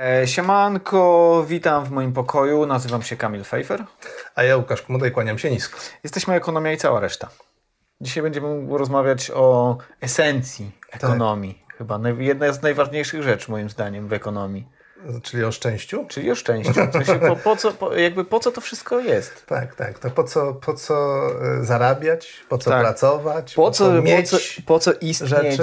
E, siemanko, witam w moim pokoju. Nazywam się Kamil Fejfer. A ja Łukasz Kmuda i kłaniam się nisko. Jesteśmy Ekonomia i cała reszta. Dzisiaj będziemy rozmawiać o esencji ekonomii. Tak. Chyba jedna z najważniejszych rzeczy moim zdaniem w ekonomii. Czyli o szczęściu? Czyli o szczęściu. po, po, co, po, jakby po co to wszystko jest? Tak, tak. To po co, po co e, zarabiać, po co tak. pracować, po, po co, mieć po co, po co istnieć, rzeczy.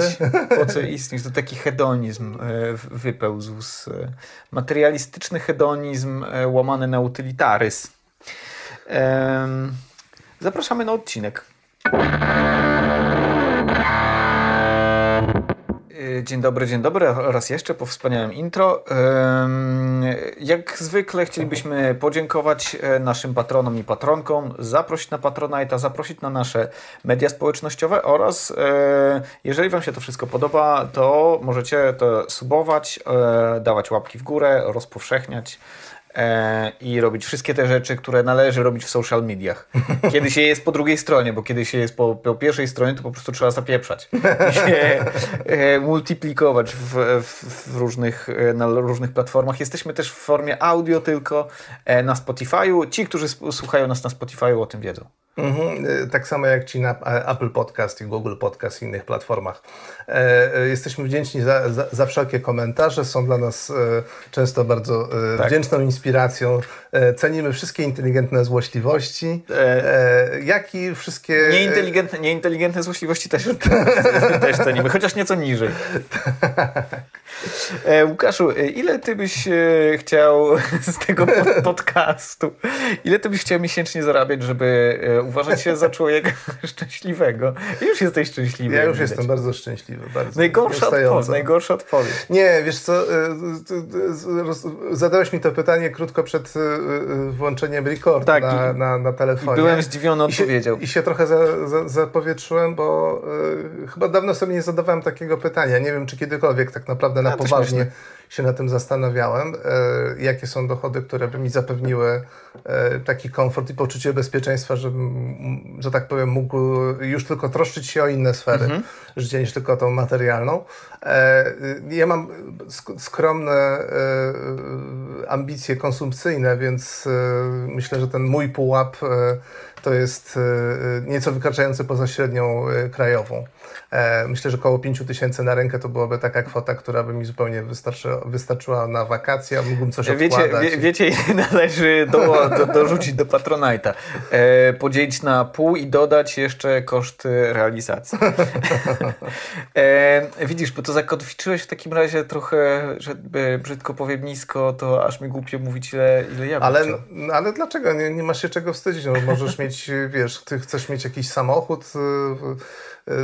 Po co istnieć? To taki hedonizm e, wypełzł z e, materialistyczny hedonizm łamany na utylitaryzm. Zapraszamy na odcinek. Dzień dobry, dzień dobry raz jeszcze po wspaniałym intro. Jak zwykle chcielibyśmy podziękować e, naszym patronom i patronkom, zaprosić na Patronite'a, zaprosić na nasze media społecznościowe oraz e, jeżeli Wam się to wszystko podoba, to możecie to subować, e, dawać łapki w górę, rozpowszechniać i robić wszystkie te rzeczy, które należy robić w social mediach. Kiedy się jest po drugiej stronie, bo kiedy się jest po, po pierwszej stronie, to po prostu trzeba zapieprzać. I się e, multiplikować w, w, różnych, e, na różnych platformach. Jesteśmy też w formie audio tylko e, na Spotify'u. Ci, którzy słuchają nas na Spotify'u o tym wiedzą. Mhm, y, tak samo jak ci na Apple Podcast i Google Podcast i innych platformach. E, e, jesteśmy wdzięczni za, za, za wszelkie komentarze, są dla nas e, często bardzo tak. wdzięczną inspiracją. Cenimy wszystkie inteligentne złośliwości, jak i wszystkie... Nieinteligentne, nieinteligentne złośliwości też, też cenimy, chociaż nieco niżej. tak. Łukaszu, ile ty byś chciał z tego podcastu, ile ty byś chciał miesięcznie zarabiać, żeby uważać się za człowieka szczęśliwego. Już jesteś szczęśliwy. Ja już jestem bardzo szczęśliwy. Bardzo najgorsza, odpowiedź, najgorsza odpowiedź. Nie, wiesz co, y, y, y, zadałeś mi to pytanie krótko przed włączeniem record tak, na, na, na telefonie. Byłem zdziwiony odpowiedzią. I się, i się trochę za, za, zapowietrzyłem, bo chyba dawno sobie nie zadawałem takiego pytania. Nie wiem, czy kiedykolwiek tak naprawdę na ja poważnie się na tym zastanawiałem, e, jakie są dochody, które by mi zapewniły e, taki komfort i poczucie bezpieczeństwa, żebym, że tak powiem, mógł już tylko troszczyć się o inne sfery mhm. życia niż tylko tą materialną. E, ja mam skromne ambicje konsumpcyjne, więc myślę, że ten mój pułap to jest nieco wykraczający poza średnią krajową. E, myślę, że około 5 tysięcy na rękę to byłaby taka kwota, która by mi zupełnie wystarczy, wystarczyła na wakacje, a mógłbym coś odkładać. Wiecie, wie, wiecie należy do, do, dorzucić do Patronite'a. E, podzielić na pół i dodać jeszcze koszty realizacji. E, widzisz, bo to zakotwiczyłeś w takim razie trochę, żeby brzydko powiem nisko, to aż mi głupio mówić ile, ile ja ale, no, ale dlaczego? Nie, nie masz się czego wstydzić. No, możesz mieć, wiesz, ty chcesz mieć jakiś samochód,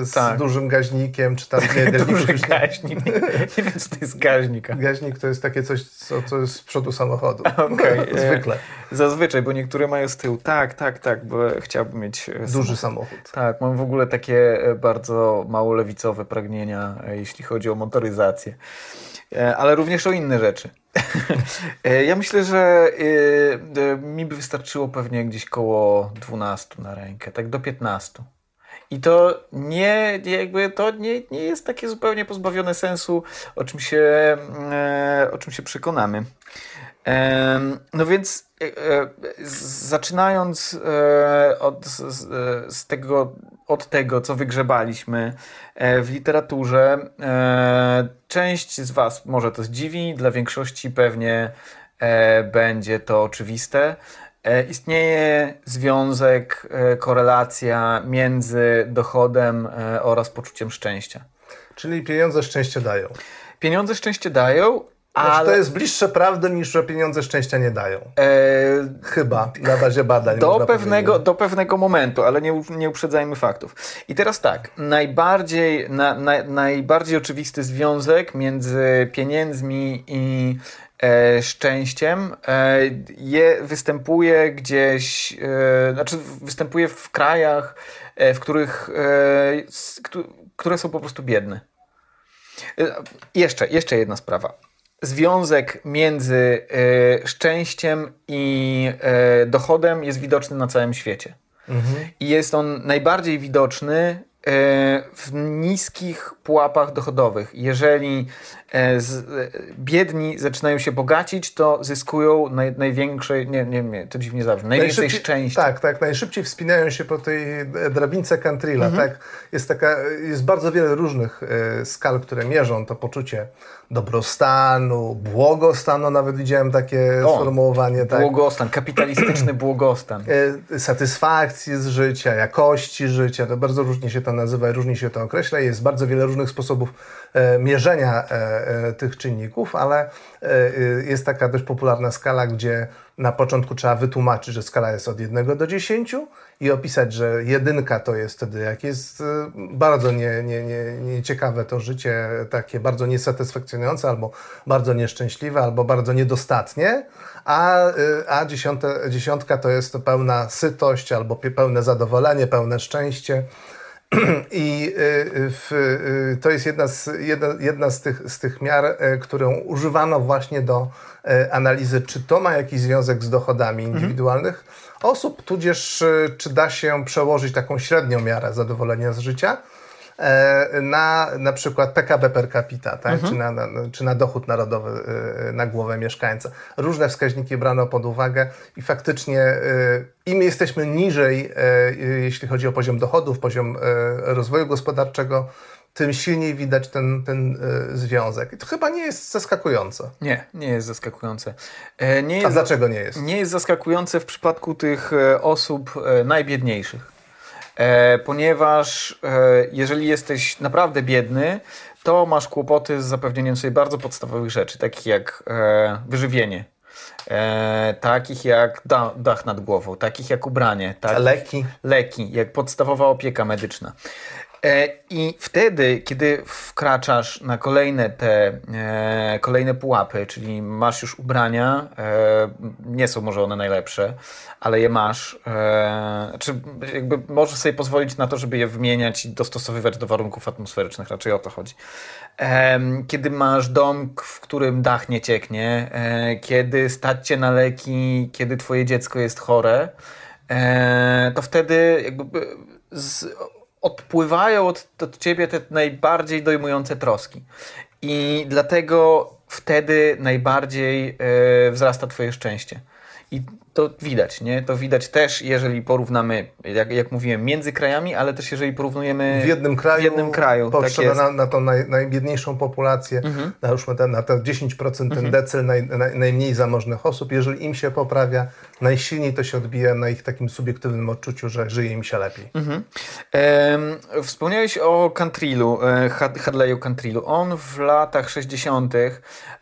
z tak. dużym gaźnikiem, czy tam nie, Duży już gaźnik. Nie, nie wiem, co to jest gaźnik. Gaźnik to jest takie coś, co, co jest z przodu samochodu. Okay. Zwykle. Zazwyczaj, bo niektóre mają z tyłu. Tak, tak, tak, bo chciałbym mieć e, duży samochód. samochód. Tak, mam w ogóle takie e, bardzo mało lewicowe pragnienia, e, jeśli chodzi o motoryzację. Ale również o inne rzeczy. ja myślę, że mi by wystarczyło pewnie gdzieś koło 12 na rękę, tak do 15. I to nie, jakby to nie, nie jest takie zupełnie pozbawione sensu, o czym się, e, o czym się przekonamy. E, no więc e, zaczynając od, z, z tego, od tego, co wygrzebaliśmy w literaturze, część z Was może to zdziwi, dla większości pewnie będzie to oczywiste. E, istnieje związek, e, korelacja między dochodem e, oraz poczuciem szczęścia. Czyli pieniądze szczęście dają. Pieniądze szczęście dają, ale... to jest bliższe prawdy niż że pieniądze szczęścia nie dają. Chyba, na bazie badań. Do pewnego, do pewnego momentu, ale nie, nie uprzedzajmy faktów. I teraz tak, najbardziej, na, na, najbardziej oczywisty związek między pieniędzmi i szczęściem e, je, występuje gdzieś, e, znaczy występuje w krajach, e, w których, e, które są po prostu biedne. E, jeszcze, jeszcze jedna sprawa. Związek między szczęściem i dochodem jest widoczny na całym świecie. Mhm. I jest on najbardziej widoczny w niskich pułapach dochodowych. Jeżeli e, z, e, biedni zaczynają się bogacić, to zyskują naj, największej, nie, nie, nie, to dziwnie zawsze, najwięcej szczęścia. Tak, tak, najszybciej wspinają się po tej drabince Cantrilla, mhm. tak. Jest taka, jest bardzo wiele różnych e, skal, które mierzą to poczucie dobrostanu, błogostanu, nawet widziałem takie o, sformułowanie. Tak. Błogostan, kapitalistyczny błogostan. E, satysfakcji z życia, jakości życia, to bardzo różnie się to nazywa różnie się to określa. Jest bardzo wiele różnych sposobów e, mierzenia e, tych czynników, ale jest taka dość popularna skala, gdzie na początku trzeba wytłumaczyć, że skala jest od 1 do 10 i opisać, że jedynka to jest wtedy, jak jest bardzo nieciekawe nie, nie, nie to życie, takie bardzo niesatysfakcjonujące, albo bardzo nieszczęśliwe, albo bardzo niedostatnie, a, a dziesiąte, dziesiątka to jest pełna sytość, albo pełne zadowolenie, pełne szczęście. I y, w, to jest jedna z, jedna, jedna z, tych, z tych miar, którą używano właśnie do analizy, czy to ma jakiś związek z dochodami mhm. indywidualnych osób, tudzież e, czy da się przełożyć taką średnią miarę zadowolenia z życia e, na na przykład PKB per capita, tak? Mhm. czy, na, na, czy na dochód narodowy e, na głowę mieszkańca. Różne wskaźniki brano pod uwagę i faktycznie im jesteśmy niżej, jeśli chodzi o poziom dochodów, poziom rozwoju gospodarczego, tym silniej widać ten, ten y, związek. I to chyba nie jest zaskakujące. Nie, nie jest zaskakujące. E, nie jest, A dlaczego nie jest? Nie jest zaskakujące w przypadku tych e, osób e, najbiedniejszych. E, ponieważ e, jeżeli jesteś naprawdę biedny, to masz kłopoty z zapewnieniem sobie bardzo podstawowych rzeczy, takich jak e, wyżywienie, takich jak da, dach nad głową, takich jak ubranie, takich, leki. leki, jak podstawowa opieka medyczna. E, I wtedy, kiedy wkraczasz na kolejne te e, kolejne pułapy, czyli masz już ubrania, e, nie są może one najlepsze, ale je masz, czy jakby możesz sobie pozwolić na to, żeby je wymieniać i dostosowywać do warunków atmosferycznych, raczej o to chodzi. Kiedy masz dom, w którym dach nie cieknie, kiedy stać cię na leki, kiedy twoje dziecko jest chore, to wtedy jakby z, odpływają od, od ciebie te najbardziej dojmujące troski. I dlatego wtedy najbardziej yy, wzrasta twoje szczęście. I to widać, nie? To widać też, jeżeli porównamy, jak, jak mówiłem, między krajami, ale też jeżeli porównujemy w jednym kraju, w jednym kraju patrzymy tak na, na tą naj, najbiedniejszą populację, mhm. na, już ten, na te 10% ten mhm. decyl naj, naj, najmniej zamożnych osób, jeżeli im się poprawia, najsilniej to się odbija na ich takim subiektywnym odczuciu, że żyje im się lepiej. Mhm. Wspomniałeś o Cantrillu, e, Hadleyu Cantrillu. On w latach 60.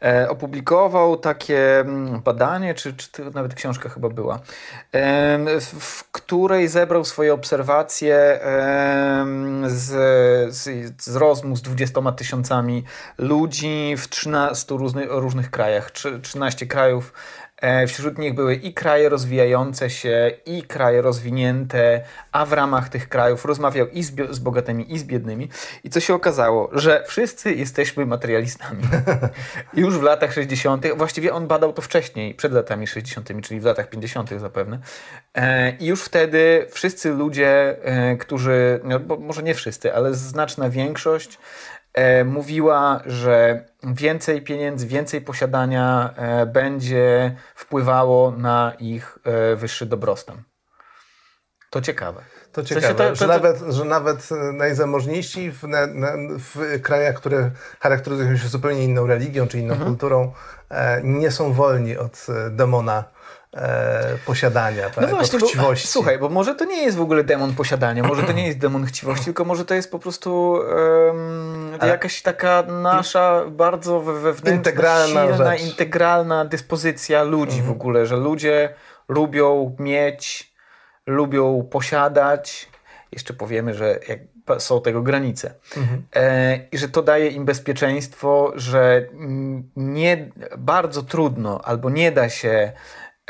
E, opublikował takie mm, badanie, czy, czy nawet książka chyba chyba była, w której zebrał swoje obserwacje z, z, z rozmów z 20 tysiącami ludzi w 13 różnych, różnych krajach, 13 krajów wśród nich były i kraje rozwijające się, i kraje rozwinięte, a w ramach tych krajów rozmawiał i z, z bogatymi, i z biednymi. I co się okazało? Że wszyscy jesteśmy materialistami. Już w latach 60., właściwie on badał to wcześniej, przed latami 60., czyli w latach 50. zapewne. E, I już wtedy wszyscy ludzie, e, którzy, no, może nie wszyscy, ale znaczna większość, e, mówiła, że więcej pieniędzy, więcej posiadania e, będzie wpływało na ich e, wyższy dobrostan. To ciekawe. To ciekawe, w sensie to, to, że, Nawet, że nawet najzamożniejsi w, na, na, w krajach, które charakteryzują się zupełnie inną religią czy inną mhm. kulturą, e, nie są wolni od demona e, posiadania, tak? no właśnie, chciwości. Bo, słuchaj, bo może to nie jest w ogóle demon posiadania, może to nie jest demon chciwości, tylko może to jest po prostu jakaś taka nasza bardzo wewnętrzna, integralna, silna, integralna dyspozycja ludzi mhm. w ogóle, że ludzie lubią mieć, lubią posiadać. Jeszcze powiemy, że jak są tego granice. Mhm. E, I że to daje im bezpieczeństwo, że nie bardzo trudno albo nie da się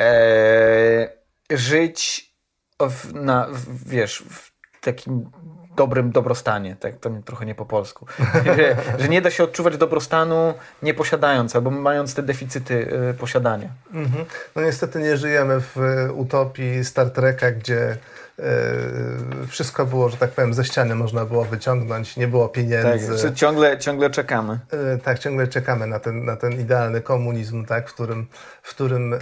e, żyć w, na, w, wiesz, w takim dobrym dobrostanie, tak to trochę nie po polsku, że, że, nie da się odczuwać dobrostanu nie posiadając albo mając te deficyty y, posiadania. Mhm. No niestety nie żyjemy w utopii Star Treka, gdzie wszystko było, że tak powiem, ze ściany można było wyciągnąć, nie było pieniędzy. Tak, ciągle, ciągle czekamy. Tak, ciągle czekamy na ten, na ten idealny komunizm, tak, w którym, w którym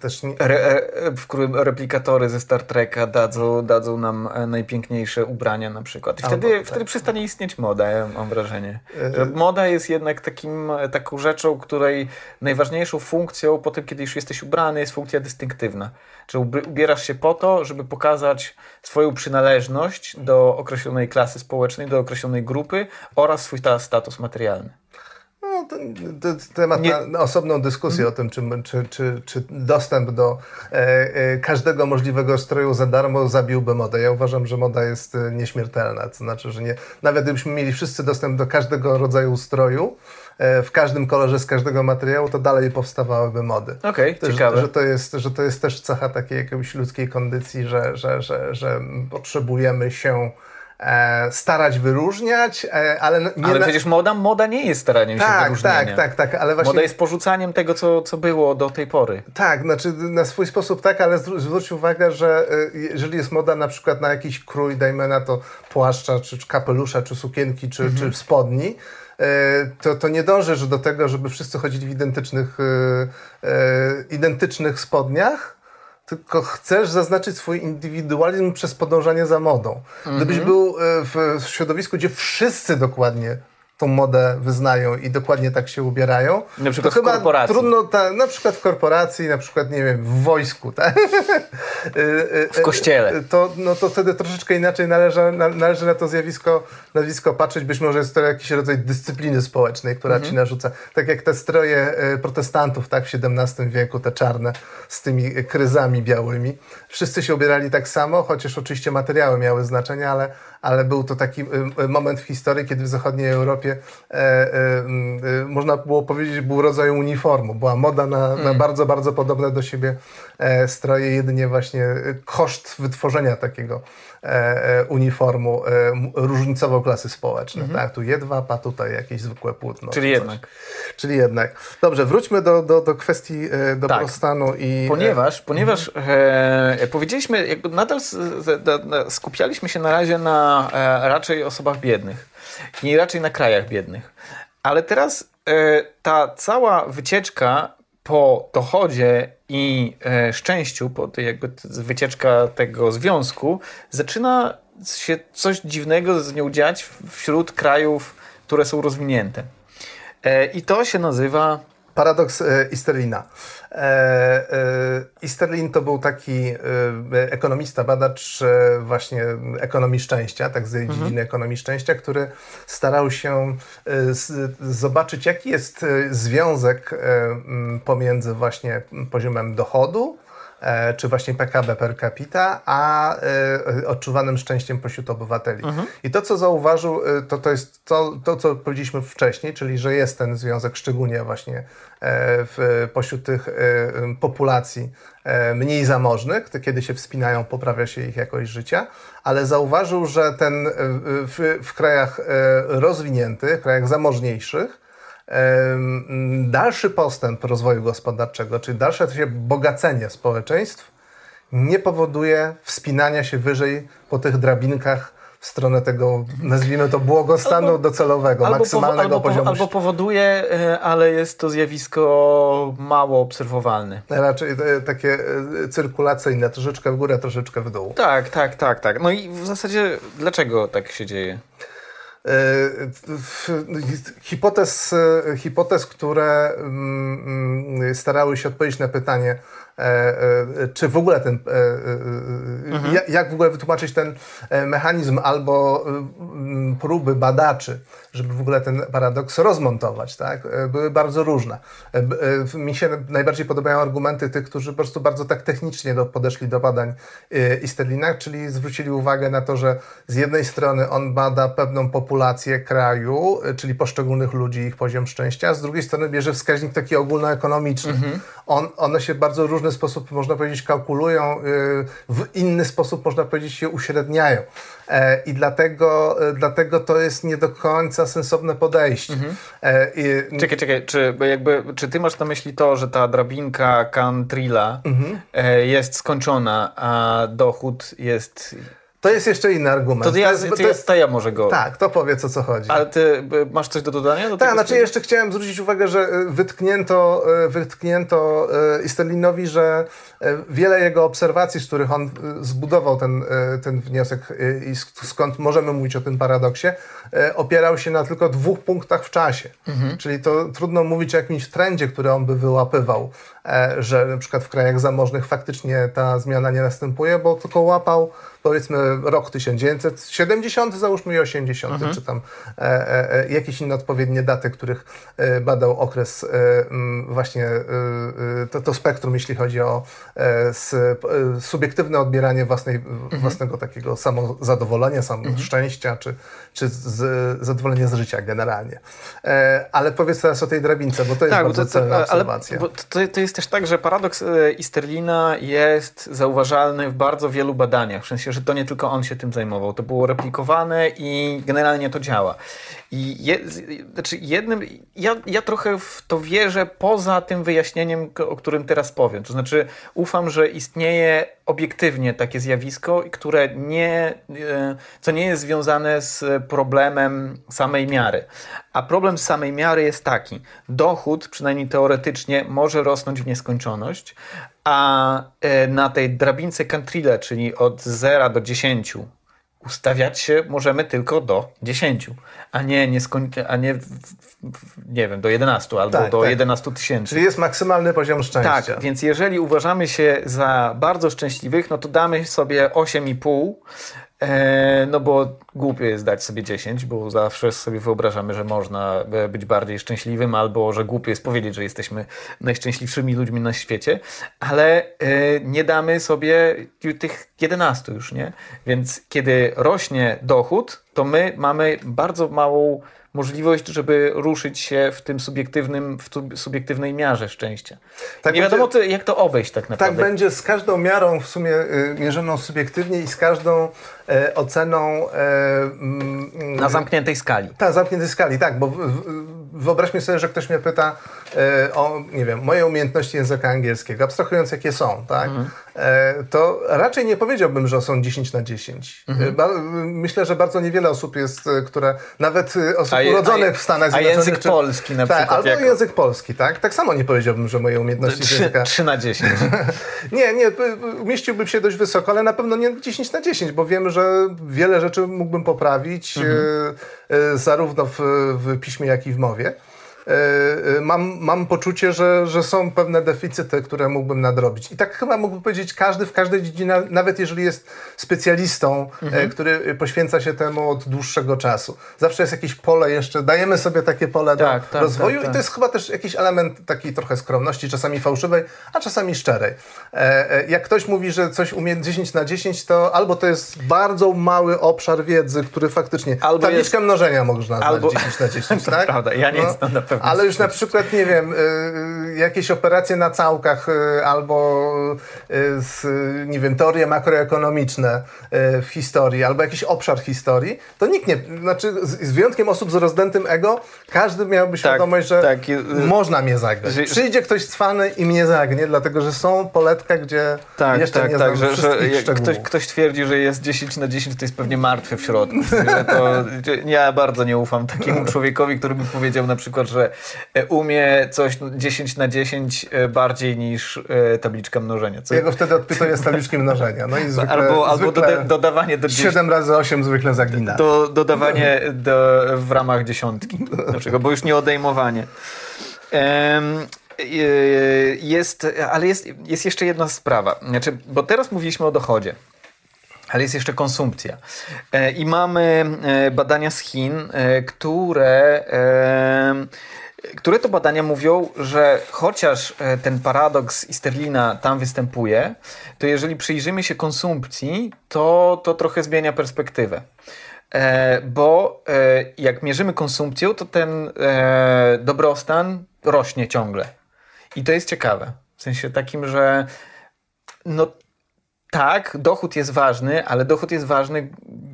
też... Nie... Re, w którym replikatory ze Star Treka dadzą, dadzą nam najpiękniejsze ubrania na przykład. I wtedy, Albo, tak. wtedy przestanie istnieć moda, ja mam wrażenie. Że moda jest jednak takim, taką rzeczą, której najważniejszą funkcją po tym, kiedy już jesteś ubrany, jest funkcja dystynktywna. Czyli ubierasz się po to, żeby pokazać swoją przynależność do określonej klasy społecznej, do określonej grupy oraz swój status materialny. No, to, to temat Nie... na, osobną dyskusję o tym, czy, czy, czy, czy dostęp do e, e, każdego możliwego stroju za darmo zabiłby modę. Ja uważam, że moda jest e, nieśmiertelna. To znaczy, że nie, nawet gdybyśmy mieli wszyscy dostęp do każdego rodzaju stroju, E, w każdym kolorze z każdego materiału, to dalej powstawałyby mody. Okej, okay, ciekawe. Że, że, to jest, że to jest też cecha takiej jakiejś ludzkiej kondycji, że, że, że, że potrzebujemy się starać wyróżniać, e, ale nie... Ale przecież moda, moda nie jest staraniem tak, się wyróżniania. Tak, tak, tak, ale właśnie... Moda jest porzucaniem tego, co, co było do tej pory. Tak, znaczy na swój sposób tak, ale zwróć uwagę, że jeżeli jest moda na przykład na jakiś krój, dajmy na to płaszcza, czy kapelusza, czy sukienki, czy, mhm. czy spodni, E, to, to nie dążysz do tego, żeby wszyscy chodzili w identycznych, e, e, identycznych spodniach, tylko chcesz zaznaczyć swój indywidualizm przez podążanie za modą. Gdybyś mhm. był w środowisku, gdzie wszyscy dokładnie tą modę wyznają i dokładnie tak się ubierają. Na przykład to w chyba korporacji. Trudno, ta, na przykład w korporacji, na przykład, nie wiem, w wojsku. Tak? w kościele. To, no to wtedy troszeczkę inaczej należy, należy na to zjawisko, nazwisko patrzeć. Być może jest to jakiś rodzaj dyscypliny społecznej, która mhm. ci narzuca. Tak jak te stroje protestantów tak, w XVII wieku, te czarne z tymi kryzami białymi. Wszyscy się ubierali tak samo, chociaż oczywiście materiały miały znaczenie, ale ale był to taki y, y, moment w historii, kiedy w zachodniej Europie e, e, e, można było powiedzieć, był rodzaj uniformu. Była moda na, mm. na bardzo, bardzo podobne do siebie e, stroje, jedynie właśnie koszt wytworzenia takiego uniformu różnicował klasy społeczne. -hmm. Tak, tu jedwab, a tutaj jakieś zwykłe płótno. Czyli jednak. Czyli jednak. Dobrze, wróćmy do, do, do kwestii dobrostanu tak. i... Ponieważ, ponieważ e, powiedzieliśmy, nadal skupialiśmy się na razie na e, raczej osobach biednych i raczej na krajach biednych. Ale teraz e, ta cała wycieczka po dochodzie i e, szczęściu, po tej jakby wycieczka tego związku, zaczyna się coś dziwnego z nią dziać wśród krajów, które są rozwinięte. E, I to się nazywa Paradoks e, Easterlina. Easterlin e, to był taki e, ekonomista, badacz właśnie ekonomii szczęścia, tak z mhm. dziedziny ekonomii szczęścia, który starał się zobaczyć, jaki jest związek pomiędzy właśnie poziomem dochodu, E, czy właśnie PKB per capita, a e, odczuwanym szczęściem pośród obywateli. Mhm. I to, co zauważył, e, to, to jest to, to, co powiedzieliśmy wcześniej, czyli że jest ten związek szczególnie właśnie w, pośród tych populacji mniej zamożnych, kiedy się wspinają, poprawia się ich jakość życia, ale zauważył, że ten w, w krajach rozwiniętych, krajach zamożniejszych, dalszy postęp rozwoju gospodarczego, czyli dalsze się bogacenie społeczeństw nie powoduje wspinania się wyżej po tych drabinkach w stronę tego, nazwijmy to, błogostanu albo, docelowego, albo maksymalnego albo, poziomu. Albo powoduje, e, ale jest to zjawisko mało obserwowalne. Raczej e, takie e, cyrkulacyjne, troszeczkę w górę, troszeczkę w dół. Tak, tak, tak, tak. No i w zasadzie dlaczego tak się dzieje? Hipotez, hipotez, które mm, mm, starały się odpowiedzieć na pytanie, E, e, czy w ogóle ten, e, mhm. jak w ogóle wytłumaczyć ten mechanizm albo próby badaczy, żeby w ogóle ten paradoks rozmontować, tak? były bardzo różne. Mi się najbardziej podobają argumenty tych, którzy po prostu bardzo tak technicznie do, podeszli do badań Isterlina, czyli zwrócili uwagę na to, że z jednej strony on bada pewną populację kraju, czyli poszczególnych ludzi, ich poziom szczęścia, a z drugiej strony bierze wskaźnik taki ogólnoekonomiczny. Mhm. On, one się w bardzo różny sposób, można powiedzieć, kalkulują, w inny sposób, można powiedzieć, się uśredniają. I dlatego, dlatego to jest nie do końca sensowne podejście. Mhm. I... Czekaj, czekaj, czy, jakby, czy ty masz na myśli to, że ta drabinka Cantrilla mhm. jest skończona, a dochód jest to jest jeszcze inny argument. To, ja, to, jest, to, jest, to ja może go. Tak, to powiedz o co chodzi. Ale ty masz coś do dodania? Do tak, znaczy jeszcze chciałem zwrócić uwagę, że e, wytknięto, e, wytknięto e, Istelinowi, że wiele jego obserwacji, z których on zbudował ten, ten wniosek i skąd możemy mówić o tym paradoksie, opierał się na tylko dwóch punktach w czasie. Mhm. Czyli to trudno mówić o jakimś trendzie, który on by wyłapywał, że na przykład w krajach zamożnych faktycznie ta zmiana nie następuje, bo tylko łapał powiedzmy rok 1970, załóżmy i 80, mhm. czy tam e, e, e, jakieś inne odpowiednie daty, których e, badał okres e, właśnie to, to, spektrum, jeśli chodzi o subiektywne odbieranie własnej, mhm. własnego takiego samozadowolenia, sam mhm. szczęścia, czy, czy z, zadowolenia z życia generalnie. ale powiedz teraz o tej drabince, bo to jest tak, bardzo to, celna obserwacja. Ale, to, to jest też tak, że paradoks Easterlina jest zauważalny w bardzo wielu badaniach, w sensie że to nie tylko on się tym zajmował. To było replikowane i generalnie to działa. I je, znaczy jednym, ja, ja trochę w to wierzę poza tym wyjaśnieniem, o którym teraz powiem. To znaczy ufam, że istnieje obiektywnie takie zjawisko, które nie, e, co nie jest związane z problemem samej miary. A problem samej miary jest taki. Dochód, przynajmniej teoretycznie, może rosnąć w nieskończoność, a e, na tej drabince Cantrille, czyli od 0 do 10, ustawiać się możemy tylko do 10, a nie, nie, skoń- a nie, nie wiem, do 11 albo tak, do tak. 11 tysięcy. Czyli jest maksymalny poziom szczęścia. Tak, więc jeżeli uważamy się za bardzo szczęśliwych, no to damy sobie 8,5 E, no bo głupio jest dać sobie 10, bo zawsze sobie wyobrażamy, że można e, być bardziej szczęśliwym, albo że głupio jest powiedzieć, że jesteśmy najszczęśliwszymi ludźmi na świecie, ale e, nie damy sobie tych 11 już, nie? Więc kiedy rośnie dochód, to my mamy bardzo małą możliwość, żeby ruszyć się w tym subiektywnym, w subiektywnej miarze szczęścia. Tak nie wiadomo, będzie, jak to obejść tak naprawdę. Tak będzie z każdą miarą w sumie y, mierzoną subiektywnie i z każdą e, oceną... E, mm, Na zamkniętej skali. Tak, zamkniętej skali, tak, bo wyobraźmy sobie, że ktoś mnie pyta e, o, nie wiem, moje umiejętności języka angielskiego, abstrahując jakie są, tak? Mhm. E, to raczej nie powiedziałbym, że są 10 na 10. Mhm. E, myślę, że bardzo niewiele osób jest, e, które, nawet osób a, urodzonych w Stanach Zjednoczonych... A język czy, polski na tak, przykład. Albo jako... język polski, tak? Tak samo nie powiedziałbym, że moje umiejętności 3, języka... 3 na 10. nie, nie, umieściłbym się dość wysoko, ale na pewno nie 10 na 10, bo wiem, że wiele rzeczy mógłbym poprawić, mhm. zarówno w, w piśmie, jak i w mowie. E, e, mam, mam poczucie, że, że są pewne deficyty, które mógłbym nadrobić. I tak chyba mógłbym powiedzieć każdy w każdej dziedzinie, nawet jeżeli jest specjalistą, e, mhm. który poświęca się temu od dłuższego czasu. Zawsze jest jakieś pole jeszcze, dajemy sobie takie pole tak, do tak, rozwoju tak, i to tak. jest chyba też jakiś element takiej trochę skromności, czasami fałszywej, a czasami szczerej. Jak ktoś mówi, że coś umie 10 na 10, to albo to jest bardzo mały obszar wiedzy, który faktycznie... Albo tabliczkę jest... mnożenia można albo... 10 na 10, tak? Prawda, ja nie no. jestem na Ale już na przykład, nie wiem, y, y, jakieś operacje na całkach y, albo nie wiem, teorie makroekonomiczne w historii, albo jakiś obszar historii, to nikt nie, znaczy z wyjątkiem osób z rozdętym ego, każdy miałby tak, świadomość, że tak, można mnie zagrać. Przyjdzie ktoś cwany i mnie zagnie, dlatego że są poletka, gdzie tak, jeszcze tak, nie tak, że, że ktoś, ktoś twierdzi, że jest 10 na 10, to jest pewnie martwy w środku. To, ja bardzo nie ufam takiemu człowiekowi, który by powiedział na przykład, że E, umie coś 10 na 10 e, bardziej niż e, tabliczka mnożenia. Co... Ja go wtedy odpytuję z tabliczki mnożenia. No i zwykle, albo albo doda dodawanie do 7 razy 8 zwykle zagina. Do, dodawanie do, w ramach dziesiątki. Dlaczego? Bo już nie odejmowanie. Um, jest, ale jest, jest jeszcze jedna sprawa. Znaczy, bo teraz mówiliśmy o dochodzie ale jest jeszcze konsumpcja. I mamy badania z Chin, które które to badania mówią, że chociaż e, ten paradoks Isterlina tam występuje, to jeżeli przyjrzymy się konsumpcji, to, to trochę zmienia perspektywę. E, bo e, jak mierzymy konsumpcję, to ten dobrostan rośnie ciągle. I to jest ciekawe. W sensie takim, że no tak, dochód jest ważny, ale dochód jest ważny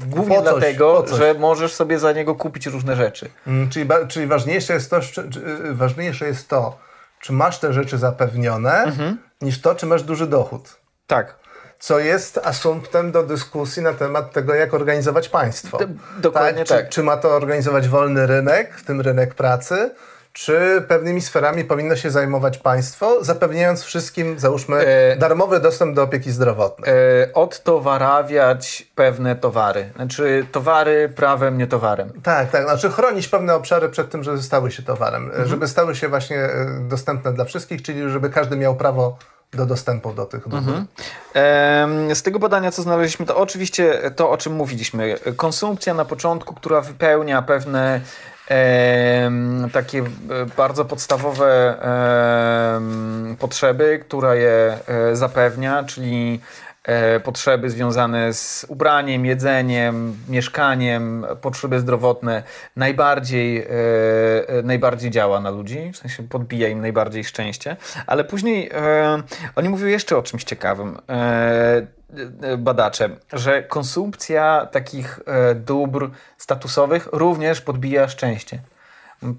głównie coś, dlatego, że możesz sobie za niego kupić różne rzeczy. Mm, czyli, czyli ważniejsze, jest to, czy, czy, y, ważniejsze jest to, czy masz te rzeczy zapewnione, mhm. niż to, czy masz duży dochód. Tak. Co jest asumptem do dyskusji na temat tego, jak organizować państwo. D dokładnie tak. tak. Czy, czy ma to organizować wolny rynek, w tym rynek pracy, czy pewnymi sferami powinno się zajmować państwo, zapewniając wszystkim, załóżmy, e, darmowy dostęp do opieki zdrowotnej? E, odtowarawiać pewne towary. Znaczy towary prawem, nie towarem. Tak, tak. Znaczy chronić pewne obszary przed tym, że stały się towarem. Mhm. Żeby stały się właśnie e, dostępne dla wszystkich, czyli żeby każdy miał prawo do dostępu do tych dóbr. Mhm. Z tego badania, co znaleźliśmy, to oczywiście to, o czym mówiliśmy. Konsumpcja na początku, która wypełnia pewne takie e, bardzo podstawowe potrzeby, która je e, zapewnia, czyli potrzeby związane z ubraniem, jedzeniem, mieszkaniem, potrzeby zdrowotne najbardziej, najbardziej działa na ludzi, w sensie podbija im najbardziej szczęście, ale później oni mówią jeszcze o czymś ciekawym badacze, że konsumpcja takich dóbr statusowych również podbija szczęście.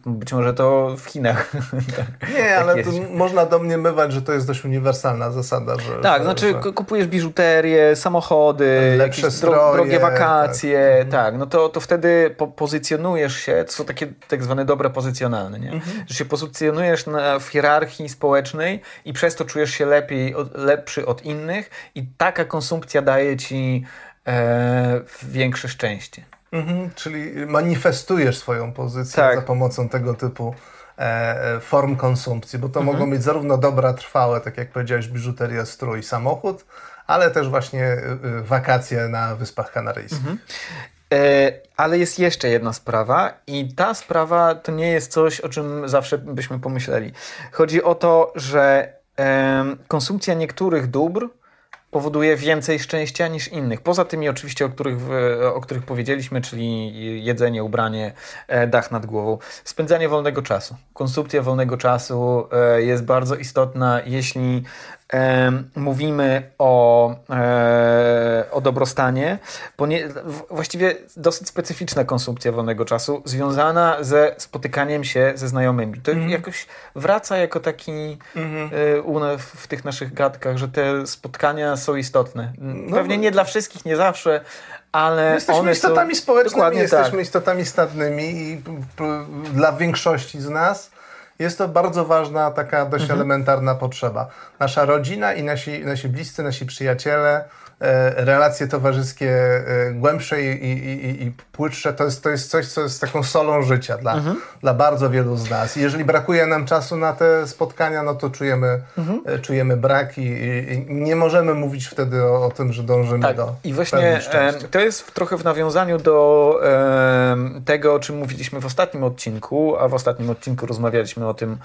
Być może to w Chinach. tak, nie, ale można domniemywać, że to jest dość uniwersalna zasada. Że, tak, że, znaczy że... kupujesz biżuterię, samochody, Lepsze stroje, drogie wakacje, tak, tak no to, to wtedy po pozycjonujesz się, to są takie tak zwane dobre pozycjonalne, nie? Mhm. że się pozycjonujesz na, w hierarchii społecznej i przez to czujesz się lepiej, lepszy od innych i taka konsumpcja daje ci e, większe szczęście. Mhm, czyli manifestujesz swoją pozycję tak. za pomocą tego typu e, e, form konsumpcji, bo to mhm. mogą być zarówno dobra trwałe, tak jak powiedziałeś, biżuteria, strój, samochód, ale też właśnie e, e, wakacje na Wyspach Kanaryjskich. Mhm. Ale jest jeszcze jedna sprawa, i ta sprawa to nie jest coś, o czym zawsze byśmy pomyśleli. Chodzi o to, że konsumpcja niektórych dóbr powoduje więcej szczęścia niż innych. Poza tymi oczywiście, o których, o których powiedzieliśmy, czyli jedzenie, ubranie, e, dach nad głową. Spędzanie wolnego czasu. Konsumpcja wolnego czasu e, jest bardzo istotna, jeśli mówimy o, e, o dobrostanie, nie, właściwie dosyć specyficzna konsumpcja wolnego czasu, związana ze spotykaniem się ze znajomymi. To mm. jakoś wraca jako taki mm -hmm. w tych naszych gadkach, że te spotkania są istotne. No, Pewnie nie dla wszystkich, nie zawsze, ale jesteśmy one istotami są... społecznymi, jesteśmy tak. istotami stadnymi i dla większości z nas jest to bardzo ważna, taka dość mhm. elementarna potrzeba. Nasza rodzina i nasi, nasi bliscy, nasi przyjaciele, relacje towarzyskie e, głębsze i, i, i, i płytsze, to jest, to jest coś, co jest taką solą życia dla, mhm. dla bardzo wielu z nas. I jeżeli brakuje nam czasu na te spotkania, no to czujemy, mhm. E, czujemy brak i, i, nie możemy mówić wtedy o, o tym, że dążymy tak. do I właśnie to jest trochę w nawiązaniu do e, tego, o czym mówiliśmy w ostatnim odcinku, a w ostatnim odcinku rozmawialiśmy o tym,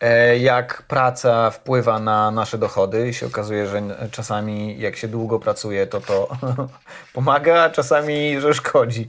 e, jak praca wpływa na nasze dochody i się okazuje, że czasami jak się długo pracuje, to to pomaga, a czasami, że szkodzi.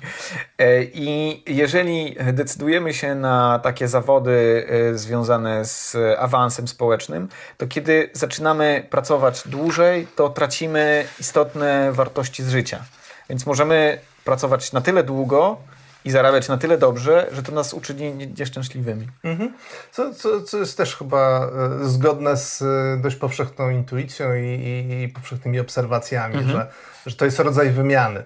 E, I jeżeli decydujemy się na takie zawody e, związane z awansem społecznym, to kiedy zaczynamy pracować dłużej, to tracimy istotne wartości z życia. Więc możemy pracować na tyle długo, i zarabiać na tyle dobrze, że to nas uczyni nieszczęśliwymi. Mhm. Co, co, co jest też chyba e, zgodne z dość powszechną intuicją i, i, i powszechnymi obserwacjami, mhm. że, że to jest rodzaj wymiany.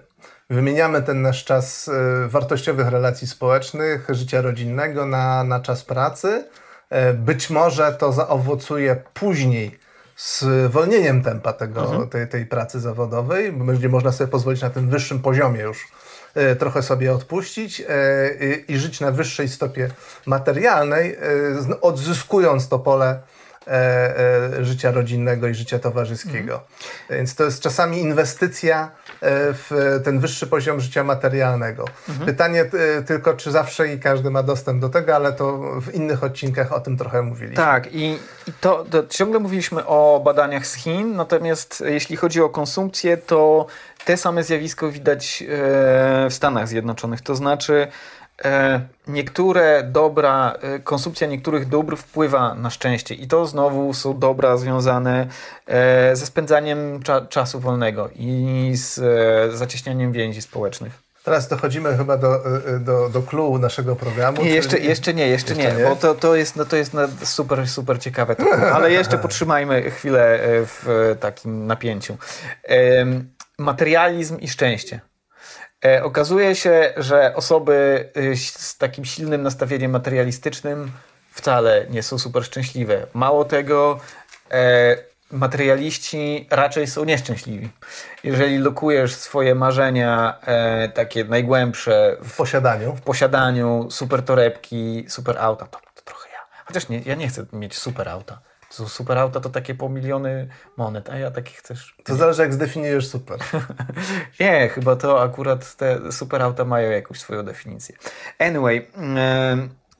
Wymieniamy ten nasz czas e, wartościowych relacji społecznych, życia rodzinnego na, na czas pracy. E, być może to zaowocuje później zwolnieniem tempa tego, mhm. tej, tej pracy zawodowej. Będzie można sobie pozwolić na tym wyższym poziomie już e, trochę sobie odpuścić i żyć na wyższej stopie materialnej, odzyskując to pole życia rodzinnego i życia towarzyskiego. Mhm. Więc to jest czasami inwestycja E, w ten wyższy poziom życia materialnego. Mhm. Pytanie e, tylko, czy zawsze i każdy ma dostęp do tego, ale to w innych odcinkach o tym trochę mówiliśmy. Tak, i, i to, to ciągle mówiliśmy o badaniach z Chin, natomiast jeśli chodzi o konsumpcję, to te same zjawisko widać e, w Stanach Zjednoczonych. To znaczy, e, niektóre dobra, e, konsumpcja niektórych dóbr wpływa na szczęście i to znowu są dobra związane ze spędzaniem cza czasu wolnego i z zacieśnianiem więzi społecznych. Teraz dochodzimy chyba do, do, do clue naszego programu. Nie, jeszcze, jeszcze nie, jeszcze, jeszcze nie, nie, bo to, to jest, no, to jest super, super ciekawe. Ale jeszcze potrzymajmy chwilę w takim napięciu. Materializm i szczęście. E, okazuje się, że osoby y, z takim silnym nastawieniem materialistycznym wcale nie są super szczęśliwe. Mało tego, e, materialiści raczej są nieszczęśliwi. Jeżeli lokujesz swoje marzenia e, takie najgłębsze w, w, posiadaniu, w posiadaniu super torebki, super auta, to, to trochę ja. Chociaż nie, ja nie chcę mieć super auta. To super auta to takie po miliony monet, a ja takie chcesz. To zależy jak zdefiniujesz super. nie, chyba to akurat te super auta mają jakąś swoją definicję. Anyway,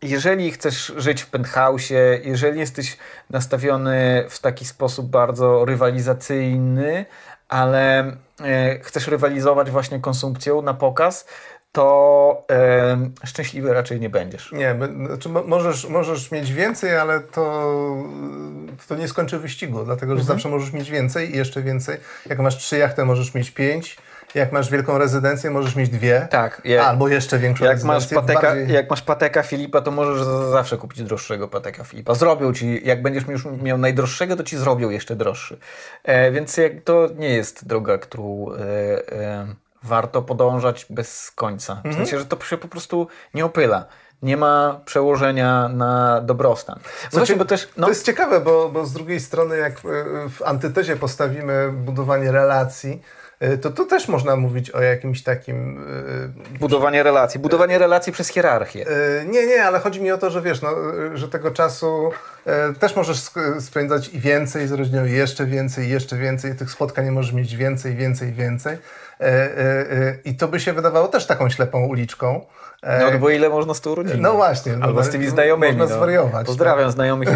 jeżeli chcesz żyć w penthouse'ie, jeżeli jesteś nastawiony w taki sposób bardzo rywalizacyjny, ale e, chcesz rywalizować właśnie konsumpcją na pokaz, to e, szczęśliwy raczej nie będziesz. Nie, znaczy możesz, możesz mieć więcej, ale to, to nie skończy wyścigu, dlatego że mhm. zawsze możesz mieć więcej i jeszcze więcej. Jak masz trzy jachty, możesz mieć pięć. Jak masz wielką rezydencję, możesz mieć dwie. Tak. albo jeszcze większą jak rezydencję. Masz pateka, bardziej... Jak masz pateka Filipa, to możesz zawsze kupić droższego pateka Filipa. Zrobią ci, jak będziesz już miał najdroższego, to ci zrobią jeszcze droższy. E, więc jak, to nie jest droga, którą... E, warto podążać bez końca. W mhm. sensie, że to się po prostu nie opyla. Nie ma przełożenia na dobrostan. Właśnie, bo też, no... To jest ciekawe, bo, bo z drugiej strony, jak w antytezie postawimy budowanie relacji, y, to tu też można mówić o jakimś takim. Y, budowanie relacji. Budowanie relacji przez hierarchię. Nie, nie, ale chodzi mi o to, że wiesz, no, że tego czasu też możesz spędzać i więcej z rodziną, i jeszcze więcej, i jeszcze więcej. Tych spotkań możesz mieć więcej, więcej, więcej. E, e, e, I to by się wydawało też taką ślepą uliczką. No, no bo ile można z tą rodziną? No właśnie. Albo z tymi znajomymi. Można no. zwariować. Pozdrawiam tak? znajomych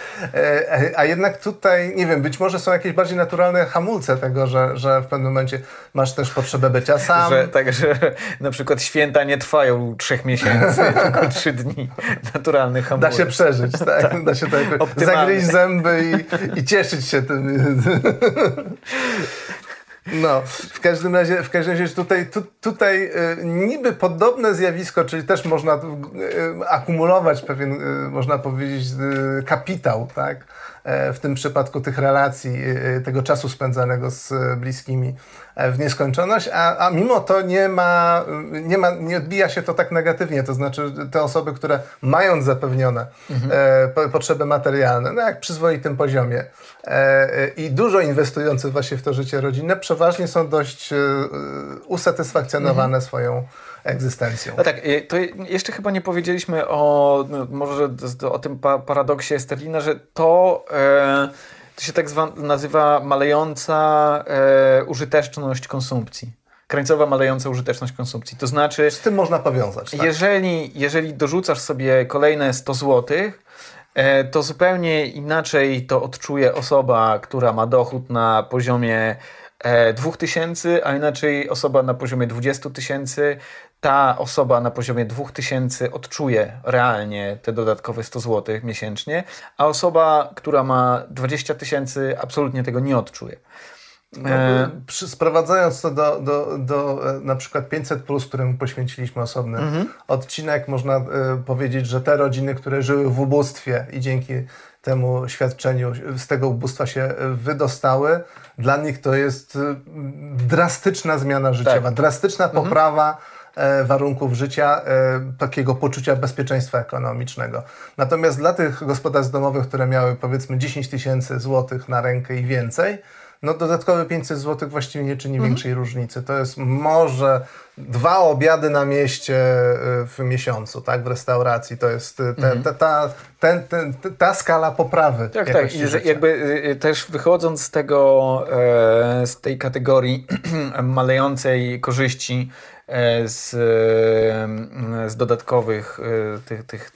A jednak tutaj, nie wiem, być może są jakieś bardziej naturalne hamulce tego, że, że w pewnym momencie masz też potrzebę bycia sam. Że, tak, że na przykład święta nie trwają trzech miesięcy, tylko trzy dni. Naturalny hamulec. Da się przeżyć, tak? tak. Da się tak zagryźć zęby i, i cieszyć się tym. No, w każdym razie, w każdym razie tutaj, tu, tutaj e, niby podobne zjawisko, czyli też można e, akumulować pewien, można powiedzieć, kapitał, tak? W tym przypadku tych relacji, tego czasu spędzanego z bliskimi w nieskończoność, a, a mimo to nie ma, nie ma, nie odbija się to tak negatywnie, to znaczy te osoby, które mając zapewnione mhm. e, potrzeby materialne, no jak przyzwoitym poziomie e, i dużo inwestujące właśnie w to życie rodzinne, przeważnie są dość e, usatysfakcjonowane mhm. swoją egzystencją. No tak, e, to jeszcze chyba nie powiedzieliśmy o, no, może o tym paradoksie Sterlina, że to e, to się tak zwa, nazywa malejąca e, użyteczność konsumpcji. Krańcowa malejąca użyteczność konsumpcji. To znaczy. Z tym można powiązać. Tak? Jeżeli, jeżeli dorzucasz sobie kolejne 100 zł, e, to zupełnie inaczej to odczuje osoba, która ma dochód na poziomie 2000, e, a inaczej osoba na poziomie 20 tysięcy, ta osoba na poziomie 2000 odczuje realnie te dodatkowe 100 zł miesięcznie, a osoba, która ma 20 tysięcy, absolutnie tego nie odczuje. E... Sprowadzając to do, do, do e, na przykład 500, plus, któremu poświęciliśmy osobny mhm. odcinek, można y, powiedzieć, że te rodziny, które żyły w ubóstwie i dzięki temu świadczeniu z tego ubóstwa się wydostały, dla nich to jest drastyczna zmiana życiowa, tak. drastyczna mhm. poprawa E, warunków życia, e, takiego poczucia bezpieczeństwa ekonomicznego. Natomiast dla tych gospodarstw domowych, które miały powiedzmy 10 tysięcy złotych na rękę i więcej, no dodatkowe 500 zł właściwie nie czyni mhm. większej różnicy. To jest może dwa obiady na mieście e, w miesiącu, tak, w restauracji. To jest te, mhm. ta, ta, ten, ten, ta skala poprawy. Tak, tak. I że jakby też wychodząc z tego, z tej kategorii malejącej korzyści E, z, z dodatkowych e, tych, tych